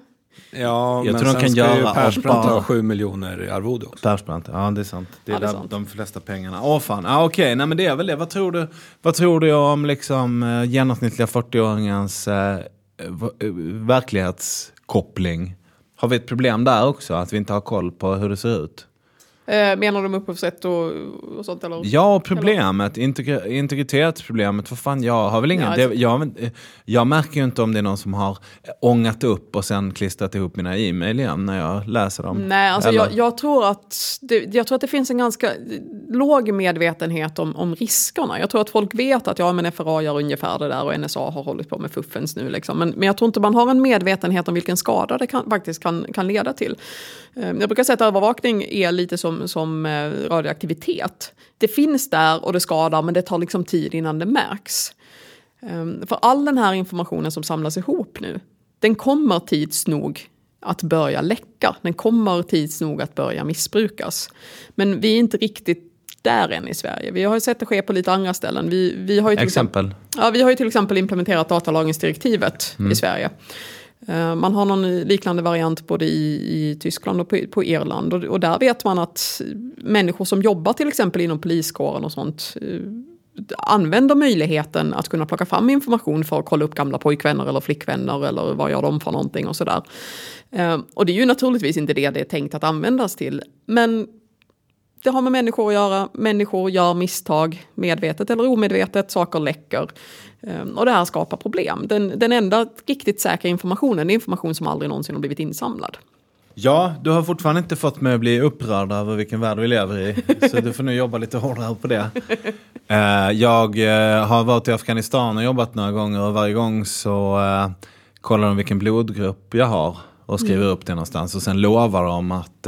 Jag men tror de sen kan ska göra ju Persbrandt ha 7 miljoner i arvode också. Persbrandt, ja det är sant. Det är, Ja, det är där sant. de flesta pengarna. Åh fan, ja, okej, nej men det är väl det. Vad tror du, vad tror du om liksom eh, genomsnittliga 40-åringens eh, eh, verklighetskoppling? Har vi ett problem där också, att vi inte har koll på hur det ser ut? Eh, menar de upphovsrätt och, och sånt eller? Ja, problemet, integri- integritetsproblemet, vad fan, jag har väl ingen, Ja, det, jag, jag märker ju inte om det är någon som har ångat upp och sen klistrat ihop mina e-mail igen när jag läser dem. Nej, alltså jag, jag, tror att det, jag tror att det finns en ganska låg medvetenhet om, om riskerna. Jag tror att folk vet att ja, men FRA gör ungefär det där och NSA har hållit på med fuffens nu. Liksom. Men, men jag tror inte man har en medvetenhet om vilken skada det kan, faktiskt kan, kan leda till. Eh, Jag brukar säga att övervakning är lite som, som eh, radioaktivitet. Det finns där och det skadar men det tar liksom tid innan det märks. Ehm, För all den här informationen som samlas ihop nu, den kommer tids nog att börja läcka. Den kommer tids nog att börja missbrukas. Men vi är inte riktigt där än i Sverige. Vi har sett det ske på lite andra ställen. Vi, vi har ju till Exempel? Ja, vi har ju till exempel implementerat datalagringsdirektivet i Sverige. Eh, man har någon liknande variant både i, i Tyskland och på, på Irland. Och, och där vet man att människor som jobbar till exempel inom poliskåren och sånt eh, använder möjligheten att kunna plocka fram information för att kolla upp gamla pojkvänner eller flickvänner eller vad gör de för någonting och sådär. Eh, och det är ju naturligtvis inte det det är tänkt att användas till. Men det har med människor att göra. Människor gör misstag, medvetet eller omedvetet. Saker läcker. Ehm, Och det här skapar problem. Den, den enda riktigt säkra informationen är information som aldrig någonsin har blivit insamlad. Ja, du har fortfarande inte fått mig att bli upprörd över vilken värld vi lever i. Så du får nu jobba lite hårdare på det. Eh, Jag eh, har varit i Afghanistan och jobbat några gånger och varje gång så eh, kollar de vilken blodgrupp jag har och skriver upp det någonstans. Och sen lovar de att,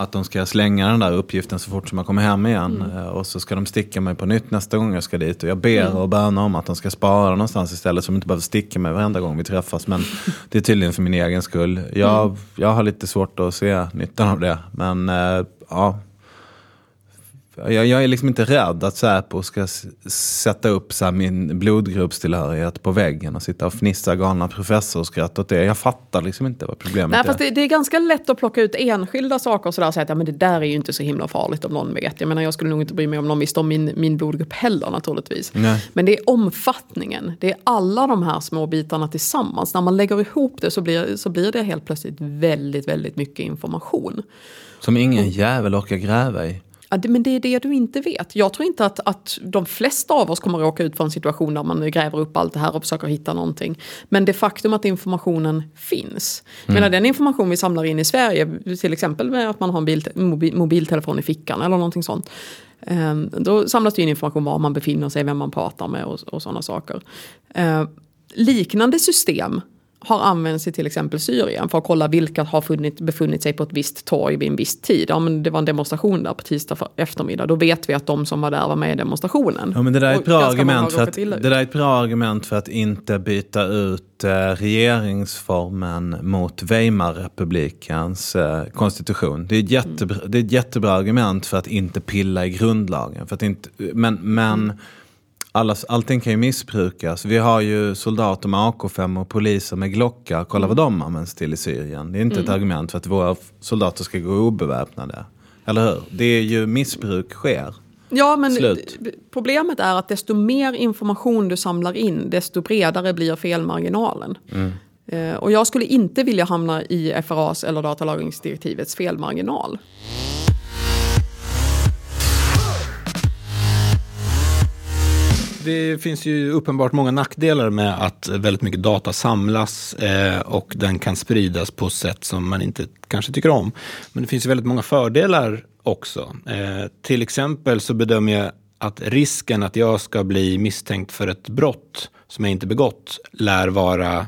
att de ska slänga den där uppgiften så fort som jag kommer hem igen. Eh, Och så ska de sticka mig på nytt nästa gång jag ska dit. Och jag ber och bönar om att de ska spara någonstans istället. Så de inte behöver sticka mig varenda gång vi träffas. Men det är tydligen för min egen skull. Jag, jag har lite svårt att se nyttan av det. Men eh, ja, jag, jag är liksom inte rädd att Säpo ska sätta upp så här min blodgruppstillhörighet på väggen och sitta och fnissa galna professorskratt åt det. Jag fattar liksom inte vad problemet Nej, är. fast det, det är ganska lätt att plocka ut enskilda saker och, sådär och säga att ja, men det där är ju inte så himla farligt om någon vet. Jag menar, jag skulle nog inte bry mig om någon visste om min, min blodgrupp heller naturligtvis. Nej. Men det är omfattningen, det är alla de här små bitarna tillsammans. När man lägger ihop det så blir, så blir det helt plötsligt väldigt, väldigt mycket information. Som ingen jävel orkar gräva i. Ja, det, men det är det du inte vet. Jag tror inte att, att de flesta av oss kommer att råka ut för en situation där man gräver upp allt det här och försöker hitta någonting. Men det faktum att informationen finns. Jag menar, den information vi samlar in i Sverige, till exempel med att man har en bil, mobil, mobiltelefon i fickan eller någonting sånt. Eh, då samlas det in information var man befinner sig, vem man pratar med och, och sådana saker. Eh, liknande system har använts i till exempel Syrien för att kolla vilka har funnit, befunnit sig på ett visst torg vid en viss tid. Ja, men det var en demonstration där på tisdag eftermiddag. Då vet vi att de som var där var med i demonstrationen. Ja, men det där är ett bra argument för att, det där är ett bra argument för att inte byta ut eh, regeringsformen mot Weimarrepublikens eh, konstitution. Det är, ett jättebra, det är ett jättebra argument för att inte pilla i grundlagen. För att inte, men men alla, allting kan ju missbrukas. Vi har ju soldater med AK5 och poliser med Glockar. Kolla vad de används till i Syrien. Det är inte ett argument för att våra soldater ska gå obeväpnade. Eller hur? Det är ju missbruk sker. Ja, men Slut. problemet är att desto mer information du samlar in, desto bredare blir felmarginalen. Eh, och jag skulle inte vilja hamna i FRAs eller datalagringsdirektivets felmarginal. Det finns ju uppenbart många nackdelar med att väldigt mycket data samlas eh, och den kan spridas på sätt som man inte kanske tycker om. Men det finns ju väldigt många fördelar också. Eh, till exempel så bedömer jag att risken att jag ska bli misstänkt för ett brott som jag inte begått lär vara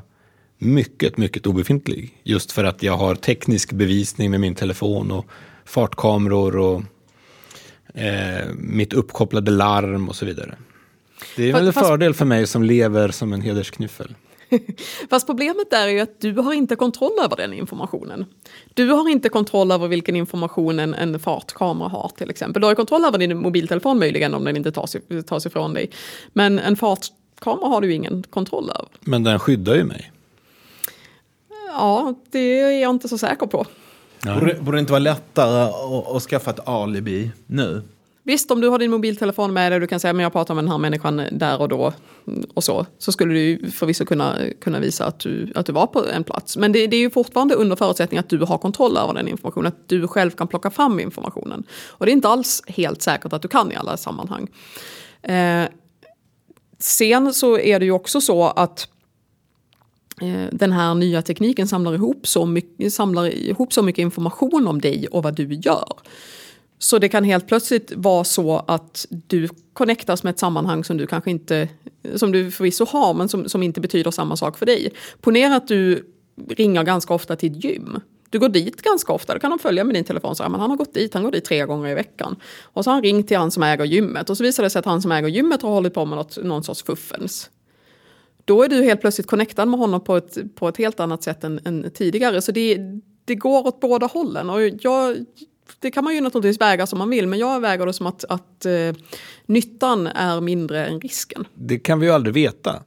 mycket, mycket obefintlig. Just för att jag har teknisk bevisning med min telefon och fartkameror och eh, mitt uppkopplade larm och så vidare. Det är väl en fast- fördel för mig som lever som en hedersknyffel. Fast problemet där är ju att du har inte kontroll över den informationen. Du har inte kontroll över vilken information en, en fartkamera har till exempel. Du har kontroll över din mobiltelefon möjligen om den inte tas, ifrån dig. Men en fartkamera har du ingen kontroll över. Men den skyddar ju mig. Ja, det är jag inte så säker på. Borde, borde det inte vara lättare att, att skaffa ett alibi nu? Visst, om du har din mobiltelefon med dig och du kan säga men jag pratar med den här människan där och då och så, så skulle du förvisso kunna, kunna visa att du, att du var på en plats. Men det, det är ju fortfarande under förutsättning att du har kontroll över den informationen, att du själv kan plocka fram informationen. Och det är inte alls helt säkert att du kan i alla sammanhang. Eh, sen så är det ju också så att eh, den här nya tekniken samlar ihop, så mycket, samlar ihop så mycket information om dig och vad du gör. Så det kan helt plötsligt vara så att du connectas med ett sammanhang som du kanske inte, som du förvisso har men som, som inte betyder samma sak för dig. Ponera att du ringer ganska ofta till ett gym. Du går dit ganska ofta, då kan de följa med din telefon Så här, men han har gått dit, han går dit tre gånger i veckan. Och så har han ringt till han som äger gymmet och så visar det sig att han som äger gymmet har hållit på med något, någon sorts fuffens. Då är du helt plötsligt connectad med honom på ett, på ett helt annat sätt än, än tidigare. Så det, det går åt båda hållen. Och jag, det kan man ju naturligtvis väga som man vill, men jag väger det som att, att eh, nyttan är mindre än risken. Det kan vi ju aldrig veta.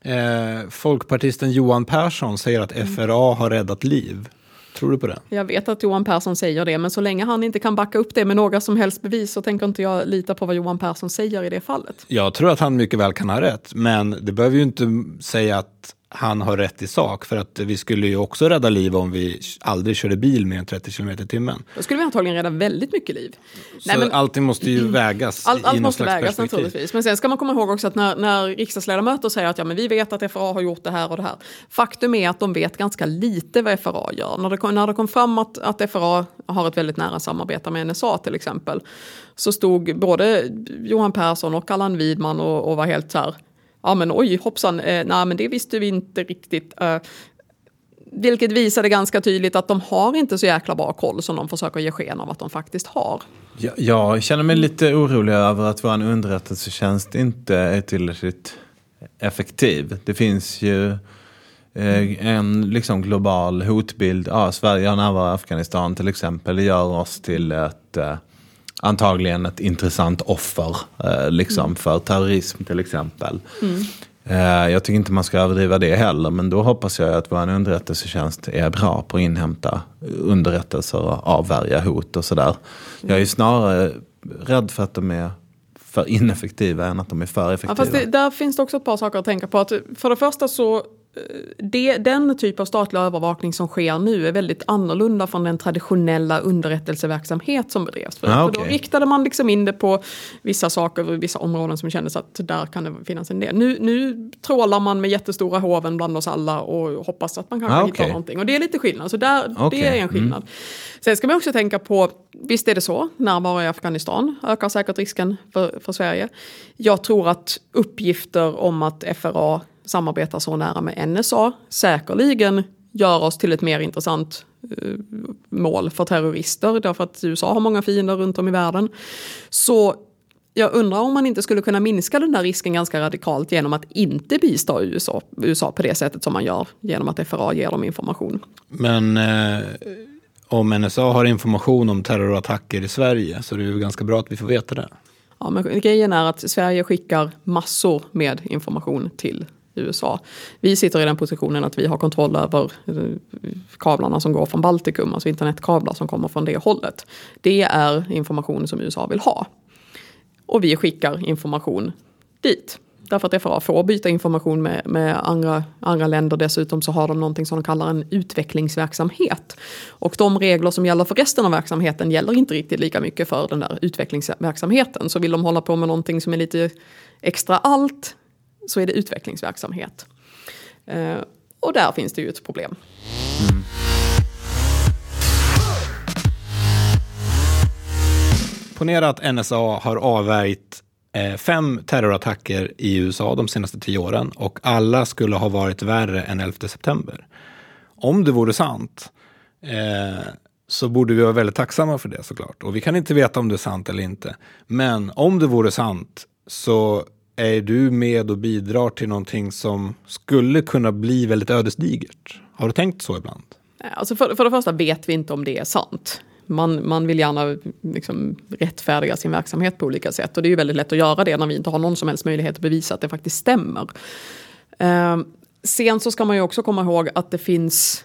Eh, folkpartisten Johan Persson säger att FRA har räddat liv. Tror du på det? Jag vet att Johan Persson säger det, men så länge han inte kan backa upp det med några som helst bevis så tänker inte jag lita på vad Johan Persson säger i det fallet. Jag tror att han mycket väl kan ha rätt, men det behöver ju inte säga att han har rätt i sak. För att vi skulle ju också rädda liv om vi aldrig körde bil mer än 30 km i timmen. Då skulle vi antagligen rädda väldigt mycket liv. Så allting måste ju vägas Allt, i allt någon måste slags vägas perspektiv. naturligtvis. Men sen ska man komma ihåg också att när, när riksdagsledamöter säger att ja, men vi vet att FRA har gjort det här och det här. Faktum är att de vet ganska lite vad FRA gör. När det kom, när det kom fram att, att FRA har ett väldigt nära samarbete med NSA till exempel. Så stod både Johan Persson och Allan Widman och, och var helt så här. Ja men oj hoppsan, eh, nej men det visste vi inte riktigt. Eh, vilket visade ganska tydligt att de har inte så jäkla bra koll som de försöker ge sken av att de faktiskt har. Jag, jag känner mig lite orolig över att vår underrättelsetjänst inte är tillräckligt effektiv. Det finns ju eh, en liksom global hotbild. Ja, Sverige har närvaro i Afghanistan till exempel. Det gör oss till ett eh, antagligen ett intressant offer eh, liksom för terrorism till exempel. Eh, jag tycker inte man ska överdriva det heller, men då hoppas jag att vår underrättelsetjänst är bra på att inhämta underrättelser och avvärja hot och sådär. Jag är ju snarare rädd för att de är för ineffektiva än att de är för Ja, effektiva. fast det, där finns det också ett par saker att tänka på. Att för det första så det, den typ av statlig övervakning som sker nu är väldigt annorlunda från den traditionella underrättelseverksamhet som bedrevs. För, Ah, för då riktade man liksom in det på vissa saker, vissa områden som kändes att där kan det finnas en del. Nu, nu trålar man med jättestora hoven bland oss alla och hoppas att man kanske Ah, hittar okej. någonting. Och det är lite skillnad, så där, Okej, det är en skillnad. Sen ska man också tänka på, visst är det så, närvaro i Afghanistan ökar säkert risken för, för Sverige. Jag tror att uppgifter om att FRA samarbetar så nära med NSA säkerligen gör oss till ett mer intressant eh, mål för terrorister därför att USA har många fiender runt om i världen. Så jag undrar om man inte skulle kunna minska den där risken ganska radikalt genom att inte bistå USA, USA på det sättet som man gör genom att FRA ger dem information. Men eh, om NSA har information om terrorattacker i Sverige så är det ganska bra att vi får veta det. Ja, men grejen är att Sverige skickar massor med information till USA. Vi sitter i den positionen att vi har kontroll över eh, kablarna som går från Baltikum, alltså internetkablar som kommer från det hållet. Det är information som USA vill ha. Och vi skickar information dit. Därför att FRA får byta information med, med andra, andra länder. Dessutom så har de någonting som de kallar en utvecklingsverksamhet. Och de regler som gäller för resten av verksamheten gäller inte riktigt lika mycket för den där utvecklingsverksamheten. Så vill de hålla på med någonting som är lite extra allt så är det utvecklingsverksamhet. Eh, och där finns det ju ett problem. Ponera att NSA har avvärjt eh, fem terrorattacker i USA de senaste tio åren och alla skulle ha varit värre än 11 september. Om det vore sant eh, så borde vi vara väldigt tacksamma för det såklart. Och vi kan inte veta om det är sant eller inte. Men om det vore sant så är du med och bidrar till någonting som skulle kunna bli väldigt ödesdigert? Har du tänkt så ibland? Eh, alltså för, för det första vet vi inte om det är sant. Man, man vill gärna liksom rättfärdiga sin verksamhet på olika sätt. Och det är ju väldigt lätt att göra det när vi inte har någon som helst möjlighet att bevisa att det faktiskt stämmer. Eh, sen så ska man ju också komma ihåg att det finns,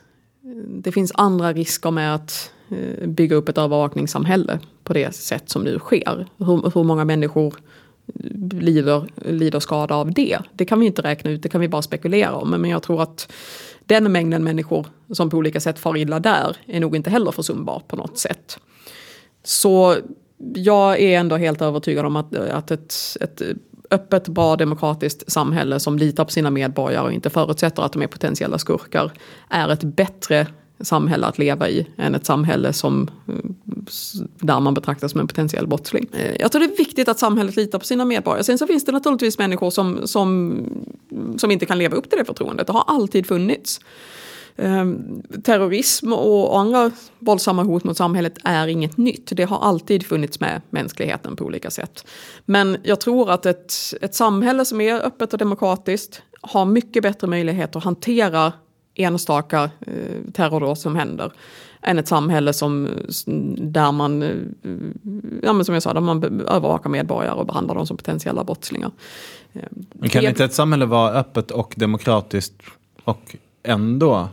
det finns andra risker med att eh, bygga upp ett övervakningssamhälle på det sätt som nu sker. Hur, hur många människor lider, lider skada av det. Det kan vi inte räkna ut, det kan vi bara spekulera om. Men jag tror att den mängden människor som på olika sätt far illa där är nog inte heller försumbar på något sätt. Så jag är ändå helt övertygad om att, att ett, ett öppet, bra, demokratiskt samhälle som litar på sina medborgare och inte förutsätter att de är potentiella skurkar är ett bättre samhälle att leva i än ett samhälle som, där man betraktas som en potentiell brottsling. Eh, jag tror det är viktigt att samhället litar på sina medborgare. Sen så finns det naturligtvis människor som, som, som inte kan leva upp till det förtroendet. Det har alltid funnits. Ehm, terrorism och andra våldsamma hot mot samhället är inget nytt. Det har alltid funnits med mänskligheten på olika sätt. Men jag tror att ett, ett samhälle som är öppet och demokratiskt har mycket bättre möjlighet att hantera enstaka eh, terrordåd som händer. Än ett samhälle som, där man, eh, ja, men som jag sa, där man övervakar medborgare och behandlar dem som potentiella brottslingar. Men kan inte ett samhälle vara öppet och demokratiskt och ändå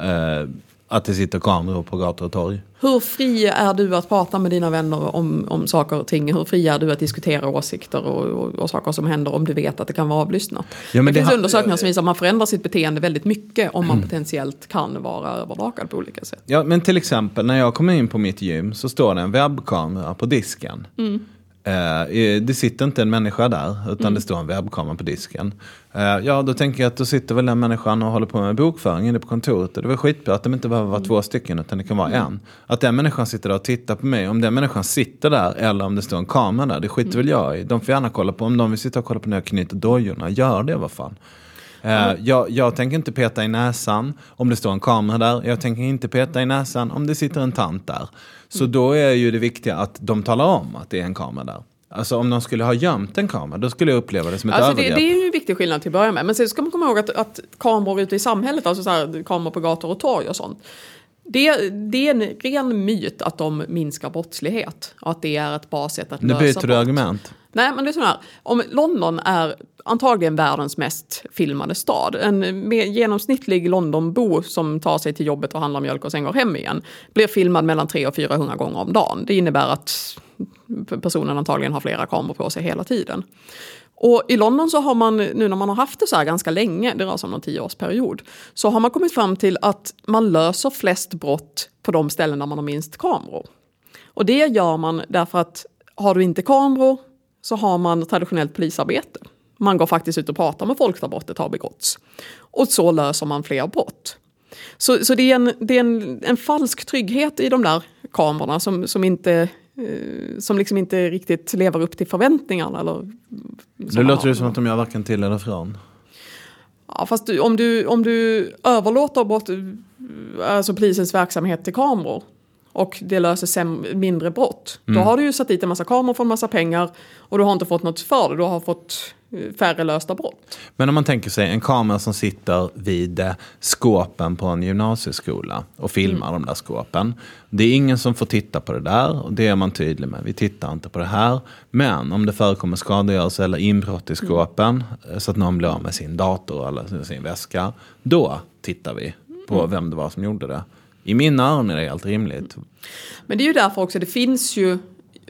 eh, att det sitter kameror på gator och torg? Hur fri är du att prata med dina vänner om, om saker och ting? Hur fri är du att diskutera åsikter och, och, och saker som händer om du vet att det kan vara avlyssnat? Ja, det, det finns undersökningar som visar att man förändrar sitt beteende väldigt mycket om man potentiellt kan vara övervakad på olika sätt. Ja, men till exempel när jag kommer in på mitt gym så står det en webbkamera på disken. Mm. Eh, det sitter inte en människa där, utan mm. det står en webbkamera på disken. Eh, ja, då tänker jag att då sitter väl den människan och håller på med bokföring inne på kontoret. Och det var skitbra att de inte behöver vara mm. två stycken, utan det kan vara mm. en. Att den människan sitter där och tittar på mig. Om den människan sitter där eller om det står en kamera där, det skiter mm. väl jag i. De får gärna kolla på, om de vill sitta och kolla på när jag knyter dojorna, gör det vad fan. Uh, jag, jag, tänker inte peta i näsan om det står en kamera där. Jag tänker inte peta i näsan om det sitter en tant där. Så mm. då är ju det viktiga att de talar om att det är en kamera där. Alltså om de skulle ha gömt en kamera, då skulle jag uppleva det som ett alltså övergrepp. Det, det är ju en viktig skillnad till att börja med. Men sen ska man komma ihåg att, att kameror ute i samhället, alltså så här, kameror på gator och torg och sånt. Det, det, är en ren myt att de minskar brottslighet och att det är ett bra sätt att nu lösa byter du argument. Nej, men det är så här. Om London är antagligen världens mest filmade stad. En genomsnittlig Londonbo som tar sig till jobbet och handlar mjölk och sen går hem igen blir filmad mellan 300 och 400 gånger om dagen. Det innebär att personen antagligen har flera kameror på sig hela tiden. Och i London så har man, nu när man har haft det så här ganska länge, det rör sig om någon tioårsperiod, så har man kommit fram till att man löser flest brott på de ställen där man har minst kameror. Och det gör man därför att har du inte kameror så har man traditionellt polisarbete. Man går faktiskt ut och pratar med folk där brottet har begåtts. Och så löser man fler brott. Så, så det är, en, det är en, en falsk trygghet i de där kamerorna som, som inte Eh, som liksom inte riktigt lever upp till förväntningarna. Eller, det låter ju som att de gör varken till eller från. Ja, fast du, om, du, om du överlåter bort alltså polisens verksamhet till kameror och det löser mindre brott. Mm. Då har du ju satt dit en massa kameror för en massa pengar och du har inte fått något för det. Du har fått färre lösta brott. Men om man tänker sig en kamera som sitter vid skåpen på en gymnasieskola och filmar mm. de där skåpen. Det är ingen som får titta på det där och det är man tydlig med. Vi tittar inte på det här. Men om det förekommer skadegörelse eller inbrott i mm. skåpen mm. så att någon blir av med sin dator eller sin väska. Då tittar vi på mm. vem det var som gjorde det. I mina öron är det helt rimligt. Men det är ju därför också, det finns ju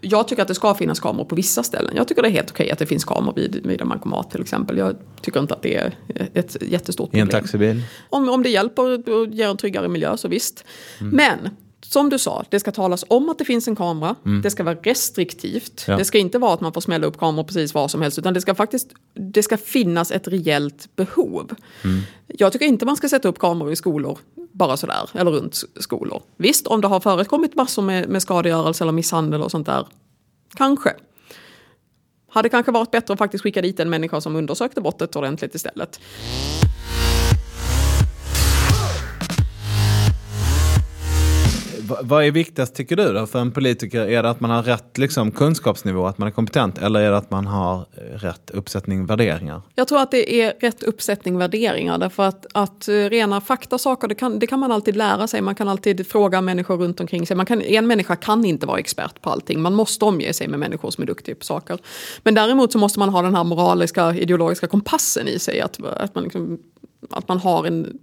jag tycker att det ska finnas kameror på vissa ställen. Jag tycker det är helt okej att det finns kameror vid, vid en bankomat till exempel. Jag tycker inte att det är ett jättestort problem. I en taxibil? Om, om det hjälper och ger en tryggare miljö så visst. Mm. Men som du sa, det ska talas om att det finns en kamera. Mm. Det ska vara restriktivt. Ja. Det ska inte vara att man får smälla upp kameror precis var som helst. Utan det ska faktiskt det ska finnas ett reellt behov. Mm. Jag tycker inte man ska sätta upp kameror i skolor bara sådär, eller runt skolor. Visst, om det har förekommit massor med, med skadegörelse eller misshandel och sånt där, kanske. Hade kanske varit bättre att faktiskt skicka dit en människa som undersökte brottet ordentligt istället. Vad är viktigast tycker du då för en politiker? Är det att man har rätt liksom, kunskapsnivå, att man är kompetent eller är det att man har eh, rätt uppsättning värderingar? Jag tror att det är rätt uppsättning värderingar. Därför att, att eh, rena faktasaker, det kan, det kan man alltid lära sig. Man kan alltid fråga människor runt omkring sig. Man kan, en människa kan inte vara expert på allting. Man måste omge sig med människor som är duktiga på saker. Men däremot så måste man ha den här moraliska, ideologiska kompassen i sig. Att, att, man, liksom, att man har en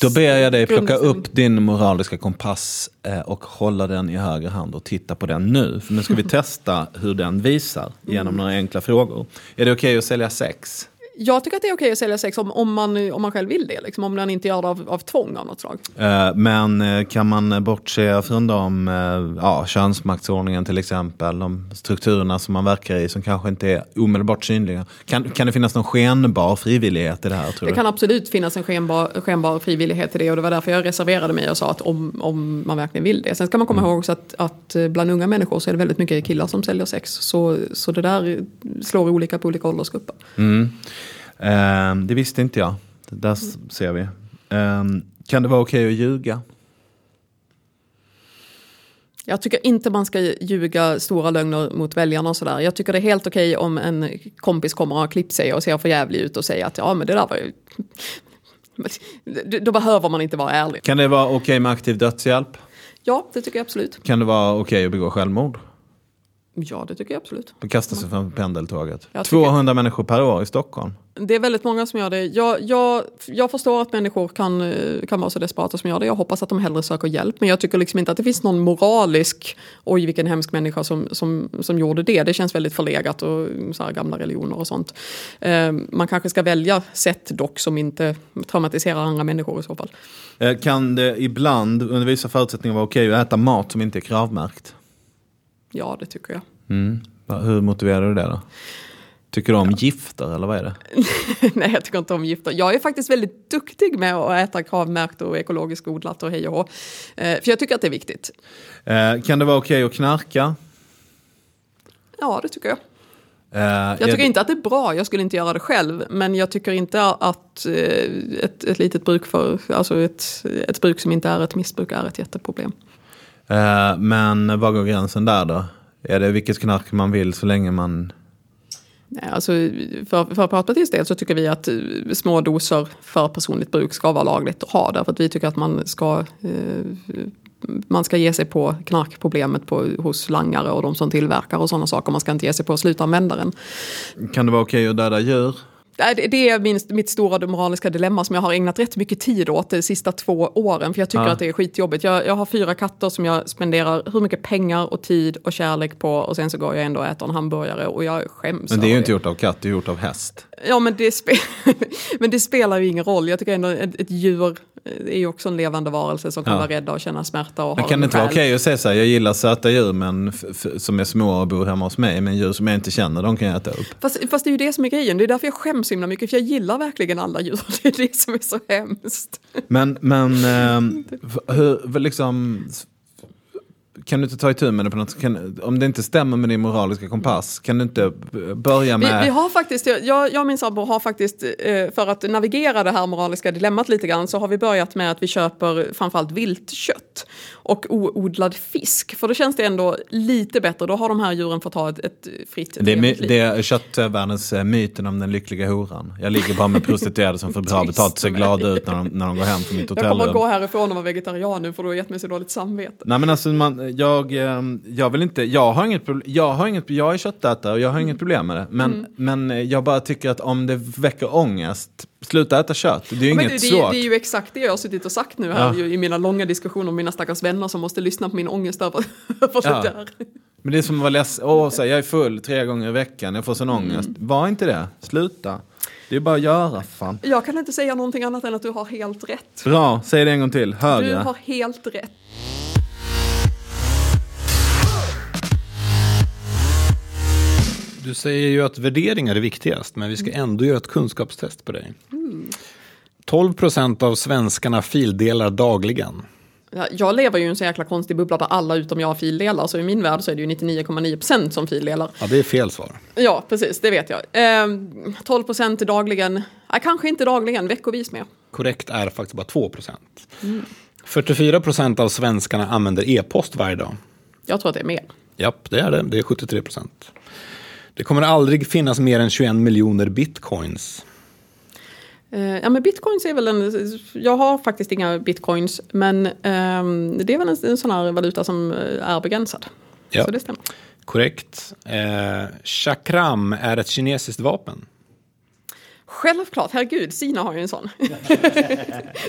då ber jag dig plocka upp din moraliska kompass eh, och hålla den i höger hand och titta på den nu. För nu ska vi testa hur den visar genom några enkla frågor. Är det okej att sälja sex? Jag tycker att det är okej att sälja sex om, om, man, om man själv vill det. Liksom, om man inte gör det av, av tvång av något slag. Eh, Men eh, kan man bortse från de, eh, ja, könsmaktsordningen till exempel, de strukturerna som man verkar i som kanske inte är omedelbart synliga. Kan, kan det finnas någon skenbar frivillighet i det här tror Det du? kan absolut finnas en skenbar, skenbar frivillighet i det och det var därför jag reserverade mig och sa att om, om man verkligen vill det. Sen ska man komma ihåg också att, att bland unga människor så är det väldigt mycket killar som säljer sex. Så, så det där slår olika på olika åldersgrupper. Mm. Eh, Det visste inte jag. Det Där ser vi. Eh, Kan det vara okej att ljuga? Jag tycker inte man ska ljuga stora lögner mot väljarna och sådär. Jag tycker det är helt okej om en kompis kommer och har klippt sig och ser för jävlig ut och säger att ja men det där var ju... Då behöver man inte vara ärlig. Kan det vara okej med aktiv dödshjälp? Ja, det tycker jag absolut. Kan det vara okej att begå självmord? Ja, det tycker jag absolut. Att kasta sig från pendeltåget? Jag tycker- 200 människor per år i Stockholm. Det är väldigt många som gör det. Jag, jag, jag förstår att människor kan, eh, kan vara så desperata som gör det. Jag hoppas att de hellre söker hjälp. Men jag tycker liksom inte att det finns någon moralisk, oj vilken hemsk människa som, som, som gjorde det. Det känns väldigt förlegat och så här gamla religioner och sånt. Eh, man kanske ska välja sätt dock som inte traumatiserar andra människor i så fall. Eh, Kan det ibland under vissa förutsättningar vara okej att äta mat som inte är kravmärkt? Ja, det tycker jag. Mm. Hur motiverar du det då? Tycker du om gifter eller vad är det? Nej, jag tycker inte om gifter. Jag är faktiskt väldigt duktig med att äta kravmärkt och ekologiskt odlat och hej och hå. Eh, för jag tycker att det är viktigt. Eh, Kan det vara okej att knarka? Ja, det tycker jag. Eh, Jag tycker det- inte att det är bra, jag skulle inte göra det själv. Men jag tycker inte att eh, ett, ett litet bruk för, alltså ett, ett bruk som inte är ett missbruk är ett jätteproblem. Eh, Men var går gränsen där då? Är det vilket knark man vill så länge man... Nej, alltså, för, för Partpartiets del så tycker vi att eh, små doser för personligt bruk ska vara lagligt att ha. Därför att vi tycker att man ska, eh, man ska ge sig på knarkproblemet på, hos langare och de som tillverkar och sådana saker. Man ska inte ge sig på slutanvändaren. Kan det vara okej att döda djur? Det- är min, mitt stora moraliska dilemma som jag har ägnat rätt mycket tid åt de sista två åren. För jag tycker Ja. att det är skitjobbigt. Jag, jag har fyra katter som jag spenderar hur mycket pengar och tid och kärlek på. Och sen så går jag ändå och äter en hamburgare och jag skäms. Men det är ju inte gjort av katt, det är gjort av häst. Ja, men det, men det spelar ju ingen roll. Jag tycker ändå ett, ett djur är ju också en levande varelse som kan Ja. vara rädda och känna smärta och Men kan det inte vara okej att säga så här, jag gillar söta djur men som är små och bor hemma hos mig, men djur som jag inte känner, de kan jag äta upp. Fast, fast det är ju det som är grejen. Det är därför jag skäms himla mycket. För jag gillar verkligen alla djur. Det är det som är så hemskt. Men, men f- hur, liksom, kan du inte ta itu med det på något kan, Om det inte stämmer med din moraliska kompass, kan du inte börja Vi, med... vi har faktiskt, jag, jag och min sambo har faktiskt, eh, för att navigera det här moraliska dilemmat lite grann, så har vi börjat med att vi köper framförallt viltkött och oodlad fisk. För då känns det ändå lite bättre. Då har de här djuren fått ha ett, ett fritt Det är, liv. det är köttvärldens eh, myten om den lyckliga horan. Jag ligger bara med prostituerade som får bra betalt, ser med glada ut när de, när de går hem från mitt Jag kommer att hotellrum. gå härifrån och vara vegetarian nu för du har gett mig så dåligt samvete. Nej men alltså man, jag, ehm, jag vill inte, jag har inget problem, jag har inget, jag är köttätare och jag har inget problem med det. Men, Mm. men eh, jag bara tycker att om det väcker ångest, sluta äta kött. Det är ju Men inget det, det, svårt. det är ju exakt det jag har suttit och sagt nu här Ja. i mina långa diskussioner med mina stackars vänner som måste lyssna på min ångest över, över Ja. det där. Men det är som att vara ledsen, åh så här, jag är full tre gånger i veckan, jag får sån Mm. ångest. Var inte det, sluta. Det är bara att göra, fan. Jag kan inte säga någonting annat än att du har helt rätt. Bra, säg det en gång till, Du högre. har helt rätt. Du säger ju att värderingar är viktigast, men vi ska ändå göra ett kunskapstest på dig. 12 procent av svenskarna fildelar dagligen. Ja, Jag lever ju i en så jäkla konstig bubbla där alla utom jag fildelar, så i min värld så är det ju 99,9% som fildelar. Ja, det är fel svar. Ja, precis, det vet jag. Ehm, 12% dagligen, ja, kanske inte dagligen, veckovis med. Korrekt är faktiskt bara 2 procent. 44 procent av svenskarna använder e-post varje dag. Jag tror att det är mer. Japp, det är det. Det är 73 procent. Det kommer aldrig finnas mer än 21 miljoner bitcoins. Eh, ja men bitcoins är väl en, jag har faktiskt inga bitcoins men ehm, det är väl en, en sån här valuta som eh, är begränsad. Ja. Så det stämmer. Korrekt. Eh, chakram är ett kinesiskt vapen. Självklart, herregud, Sina har ju en sån.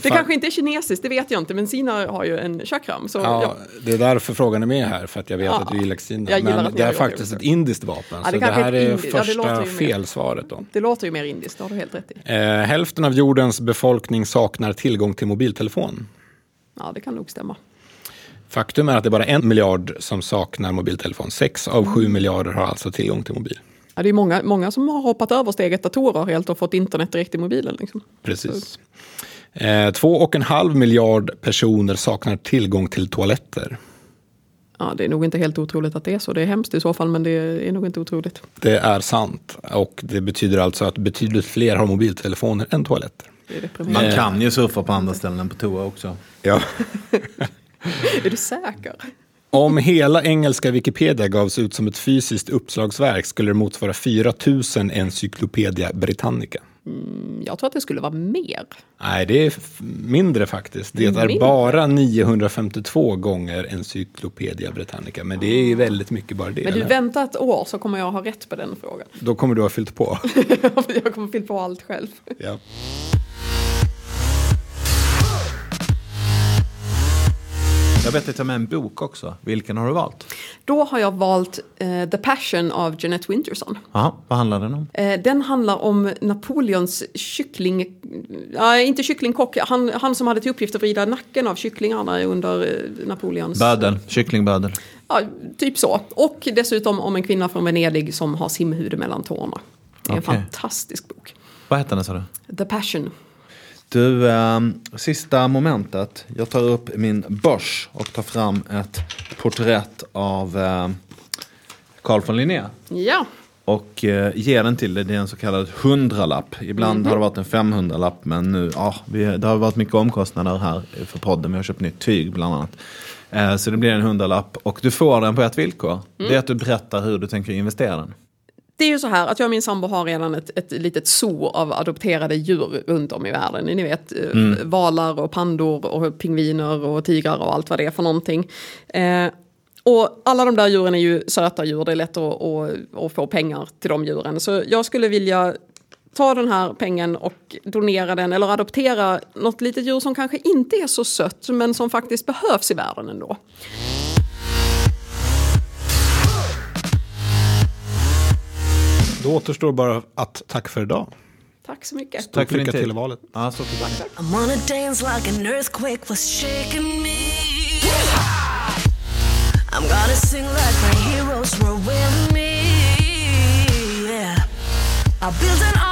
det kanske inte är kinesiskt, det vet jag inte, men Sina har ju en chakram. Så, Ja, ja. Det är därför frågan är med här, för att jag vet Ja, att du gillar gillar Men det är faktiskt det ett indiskt vapen. Det så det kanske här är det första felsvaret. Då. Det låter ju mer indiskt, det har du helt rätt i. Eh, hälften av jordens befolkning saknar tillgång till mobiltelefon. Ja, det kan nog stämma. Faktum är att det är bara en miljard som saknar mobiltelefon. Sex av sju miljarder har alltså tillgång till mobil. Ja, det är många, många som har hoppat över steget datorer helt och fått internet direkt i mobilen. Liksom. Precis. Eh, två och en halv miljard personer saknar tillgång till toaletter. Ja, det är nog inte helt otroligt att det är så. Det är hemskt i så fall, men det är nog inte otroligt. Det är sant. Och det betyder alltså att betydligt fler har mobiltelefoner än toaletter. Man kan ju surfa på andra ställen än på toa också. Ja. Är du säker? Om hela engelska Wikipedia gavs ut som ett fysiskt uppslagsverk skulle det motsvara 4 000 Encyclopedia Britannica. Jag tror att det skulle vara mer. Nej, det är mindre faktiskt. Det är Mindre? bara 952 gånger Encyclopedia Britannica. Men det är ju väldigt mycket bara det. Men du, eller? vänta ett år så kommer jag ha rätt på den frågan. Då kommer du ha fyllt på. jag kommer fylla på allt själv. ja. Jag vet att jag med en bok också. Vilken har du valt? Då har jag valt eh, The Passion av Jeanette Winterson. Jaha, vad handlar den om? Eh, den handlar om Napoleons kyckling... Ja, inte kycklingkock. Han, han som hade till uppgift att vrida nacken av kycklingarna under eh, Napoleons... Bödel, kycklingbödel. Ja, typ så. Och dessutom om en kvinna från Venedig som har simhud mellan tårna. Det är en Okej. fantastisk bok. Vad heter den sa du? The Passion. Du, ehm, sista momentet. Jag tar upp min börs och tar fram ett porträtt av ehm, Carl von Linné. Ja, Och eh, ger den till dig. Det är en så kallad hundralapp. Ibland har det varit en 500-lapp. Men nu, ja, vi, det har varit mycket omkostnader här för podden. Vi har köpt nytt tyg bland annat. Eh, så det blir en hundralapp. Och du får den på ett villkor. Det är att du berättar hur du tänker investera den. Det är ju så här att jag och min sambo har redan ett, ett litet zoo av adopterade djur runt om i världen. Ni vet eh, valar och pandor och pingviner och tigrar och allt vad det är för någonting. Eh, och alla de där djuren är ju söta djur, det är lätt att, att, att få pengar till de djuren. Så jag skulle vilja ta den här pengen och donera den eller adoptera något litet djur som kanske inte är så sött men som faktiskt behövs i världen ändå. Då återstår bara att tack för idag. Tack så mycket. Tack för Lycka till i valet. Ja, så till I'm on a dance like an earthquake was shaking me. I'm gonna sing like my heroes were with me. Yeah. I built an